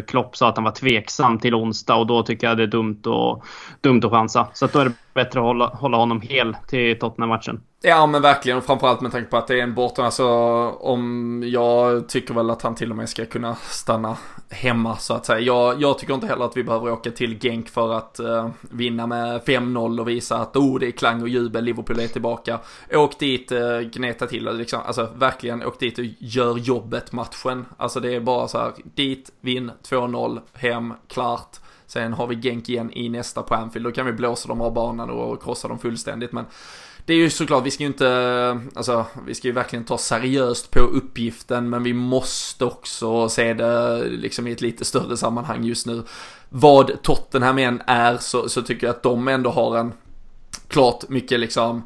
Klopp sa att han var tveksam till onsdag och då tycker jag det är dumt, och, dumt att chansa. Så att då är det bättre att hålla, hålla honom hel till Tottenham-matchen. Ja men verkligen, framförallt med tanke på att det är en borta. Alltså om jag tycker väl att han till och med ska kunna stanna hemma så att säga. Jag, jag tycker inte heller att vi behöver åka till Genk för att eh, vinna med 5-0 och visa att oh det är klang och jubel, Liverpool är tillbaka. Åk dit, eh, gneta till och liksom, alltså verkligen åk dit och gör jobbet matchen. Alltså det är bara så här, dit, vinn, 2-0, hem, klart. Sen har vi Genk igen i nästa på Anfield. Då kan vi blåsa dem av banan och krossa dem fullständigt. Men det är ju såklart, vi ska ju inte, alltså vi ska ju verkligen ta seriöst på uppgiften men vi måste också se det liksom i ett lite större sammanhang just nu. Vad Tottenham än är så, så tycker jag att de ändå har en klart mycket liksom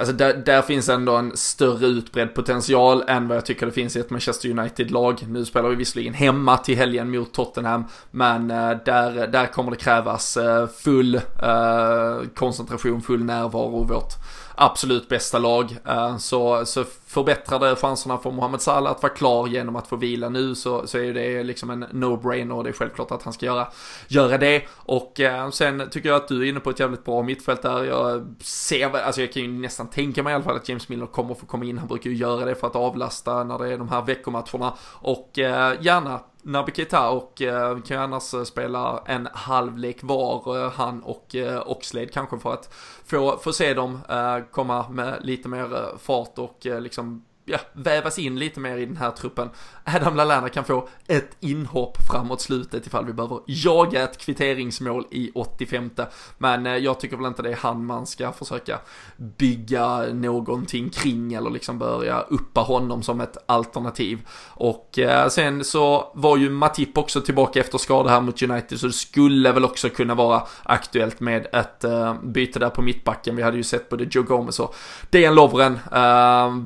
Alltså där, där, finns ändå en större utbredd potential än vad jag tycker det finns i ett Manchester United-lag. Nu spelar vi visserligen hemma till helgen mot Tottenham, men eh, där, där kommer det krävas eh, full eh, koncentration, full närvaro. Vårt absolut bästa lag. Så, så förbättrade chanserna för Mohamed Salah att vara klar genom att få vila nu så, så är det liksom en no-brainer och det är självklart att han ska göra, göra det. Och eh, sen tycker jag att du är inne på ett jävligt bra mittfält där. Jag ser, alltså jag kan ju nästan tänka mig i alla fall att James Miller kommer få komma in. Han brukar ju göra det för att avlasta när det är de här veckomatcherna. Och eh, gärna Naby Keita och eh, kan ju annars eh, spela en halvlek var, eh, han och eh, Oxlade kanske för att få, få se dem eh, komma med lite mer eh, fart och eh, liksom liksom ja, vävas in lite mer i den här truppen. Adam Lallana kan få ett inhopp framåt slutet ifall vi behöver jaga ett kvitteringsmål i 85. Men eh, jag tycker väl inte det är han man ska försöka bygga någonting kring eller liksom börja uppa honom som ett alternativ. Och eh, sen så var ju Matip också tillbaka efter skada här mot United så det skulle väl också kunna vara aktuellt med ett eh, byte där på mittbacken. Vi hade ju sett både Joe Gomez och Dejan Lovren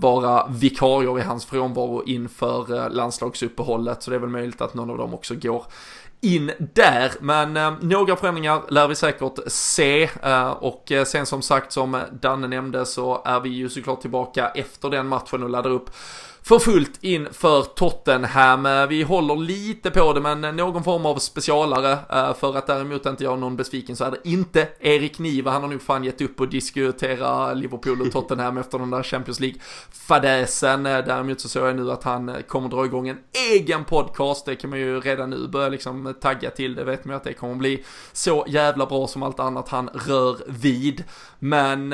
vara vikarier i hans frånvaro inför eh, landslagsuppehållet. Så det är väl möjligt att någon av dem också går in där. Men eh, några förändringar lär vi säkert se. Eh, och eh, sen som sagt som Danne nämnde så är vi ju såklart tillbaka efter den matchen och laddar upp för fullt inför Tottenham. Vi håller lite på det men någon form av specialare eh, för att däremot inte göra någon besviken så är det inte Erik Niva. Han har nog fan gett upp och diskutera Liverpool och Tottenham [LAUGHS] efter den där Champions League-fadäsen. Eh, däremot så såg jag nu att han kommer dra igång en egen podcast. Det kan man ju redan nu börja liksom tagga till. Det vet man ju att det kommer bli så jävla bra som allt annat han rör vid. Men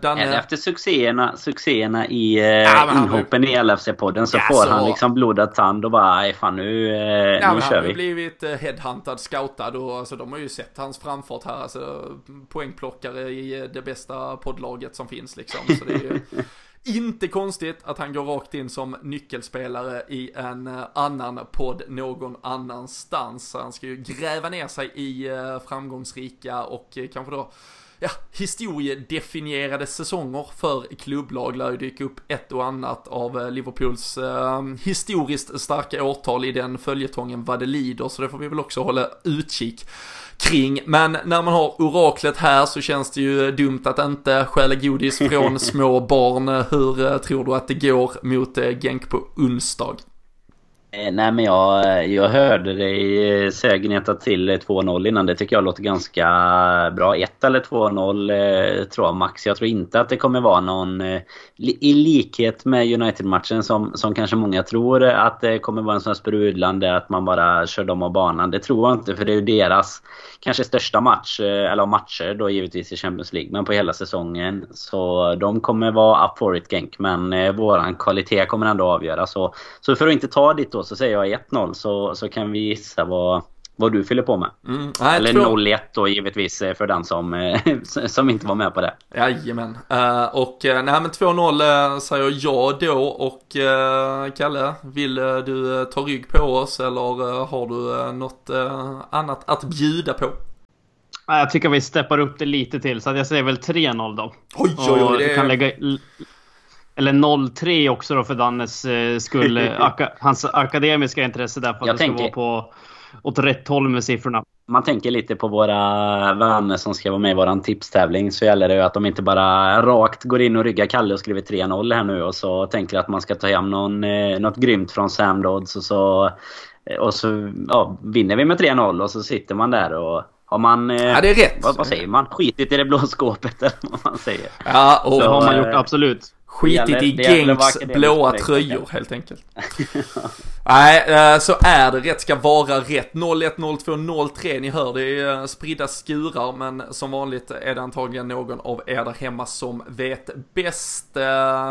Danne... Efter succéerna, succéerna i ja, inhoppen i LFC-podden så ja, får så... han liksom blodad tand och bara nej fan nu, uh, ja, nu kör vi. Han har blivit uh, headhuntad, scoutad och alltså, de har ju sett hans framfart här. Alltså, poängplockare i det bästa poddlaget som finns liksom. Så det är ju... [LAUGHS] Inte konstigt att han går rakt in som nyckelspelare i en annan podd någon annanstans. Han ska ju gräva ner sig i framgångsrika och kanske då ja, historiedefinierade säsonger för klubblag lär ju dyka upp ett och annat av eh, Liverpools eh, historiskt starka årtal i den följetongen vad det lider, så det får vi väl också hålla utkik kring. Men när man har oraklet här så känns det ju dumt att inte stjäla godis från [LAUGHS] små barn. Hur eh, tror du att det går mot eh, Genk på onsdag? Eh, nej men jag, eh, jag hörde dig eh, säga till 2-0 innan. Det tycker jag låter ganska bra. 1 eller 2-0 tror jag max. Jag tror inte att det kommer vara någon... I likhet med United-matchen som, som kanske många tror att det kommer vara en sån här sprudlande att man bara kör dem av banan. Det tror jag inte för det är ju deras kanske största match, eh, eller matcher då givetvis i Champions League, men på hela säsongen. Så de kommer vara up for it Genk, men eh, våran kvalitet kommer ändå avgöra. Så, så för att inte ta ditt då så säger jag 1-0 så, så kan vi gissa vad, vad du fyller på med. Mm, nej, Eller 0-1 då givetvis eh, för den som, eh, [LAUGHS] som inte var med på det. Jajamän. Uh, och nej men 2-0 uh, säger jag då och uh, Kalle, vill du ta rygg på oss eller har du något annat att bjuda på? Jag tycker vi steppar upp det lite till så att jag säger väl 3-0 då. Oj, oj, oj. Det... Kan lägga, eller 0-3 också då för Dannes eh, skull. [LAUGHS] Aka, hans akademiska intresse där för att jag det ska tänker... vara på åt rätt håll med siffrorna. Man tänker lite på våra vänner som ska vara med i våran tipstävling. Så gäller det ju att de inte bara rakt går in och ryggar Kalle och skriver 3-0 här nu och så tänker att man ska ta hem någon, eh, något grymt från Sam Dodds och så, och så ja, vinner vi med 3-0 och så sitter man där och har man... Eh, ja, det är rätt. Vad, vad, säger man? Skitit i det blå skåpet eller vad man säger. Ja, och så, har man gjort absolut. Skitit i Genks blåa tröjor helt enkelt. [LAUGHS] Nej, eh, så är det. Rätt ska vara rätt. 01, 02, 03. Ni hör, det är eh, spridda skurar, men som vanligt är det antagligen någon av er där hemma som vet bäst. Eh,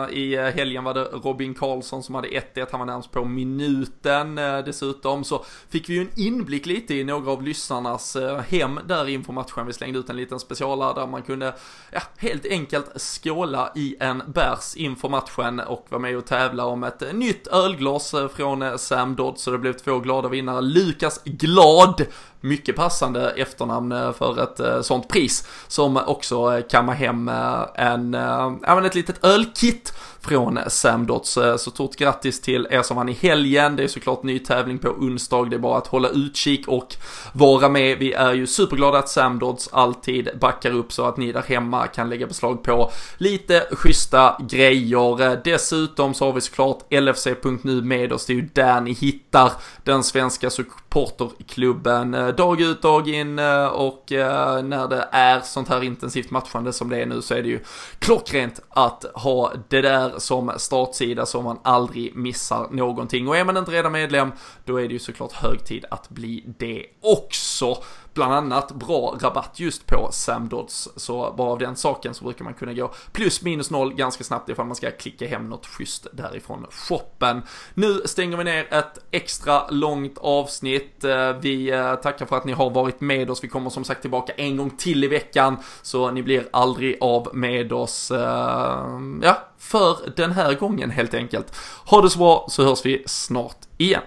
I helgen var det Robin Karlsson som hade 1-1. Han var närmast på minuten dessutom. Så fick vi ju en inblick lite i några av lyssnarnas hem där inför matchen. Vi slängde ut en liten specialare där man kunde, ja, helt enkelt skåla i en bärs inför matchen och var med och tävla om ett nytt ölglas eh, från eh, Sam Dodd, så det blev två glada vinnare. Lukas Glad mycket passande efternamn eh, för ett eh, sånt pris som också eh, kammar hem en, även ett litet ölkit från SamDots. Så stort grattis till er som vann i helgen. Det är såklart ny tävling på onsdag. Det är bara att hålla utkik och vara med. Vi är ju superglada att SamDots alltid backar upp så att ni där hemma kan lägga beslag på lite schyssta grejer. Dessutom så har vi såklart LFC.nu med oss. Det är ju där ni hittar den svenska supporterklubben dag ut dag in eh, och eh, när det är sånt här intensivt matchande som det är nu så är det ju klockrent att ha det där som startsida så man aldrig missar någonting. Och är man inte redan medlem, då är det ju såklart hög tid att bli det också bland annat bra rabatt just på Sam Dodds. Så bara av den saken så brukar man kunna gå plus minus noll ganska snabbt ifall man ska klicka hem något schysst därifrån shoppen. Nu stänger vi ner ett extra långt avsnitt. Eh, vi eh, tackar för att ni har varit med oss. Vi kommer som sagt tillbaka en gång till i veckan så ni blir aldrig av med oss. Eh, ja, för den här gången helt enkelt. Ha det så bra så hörs vi snart igen.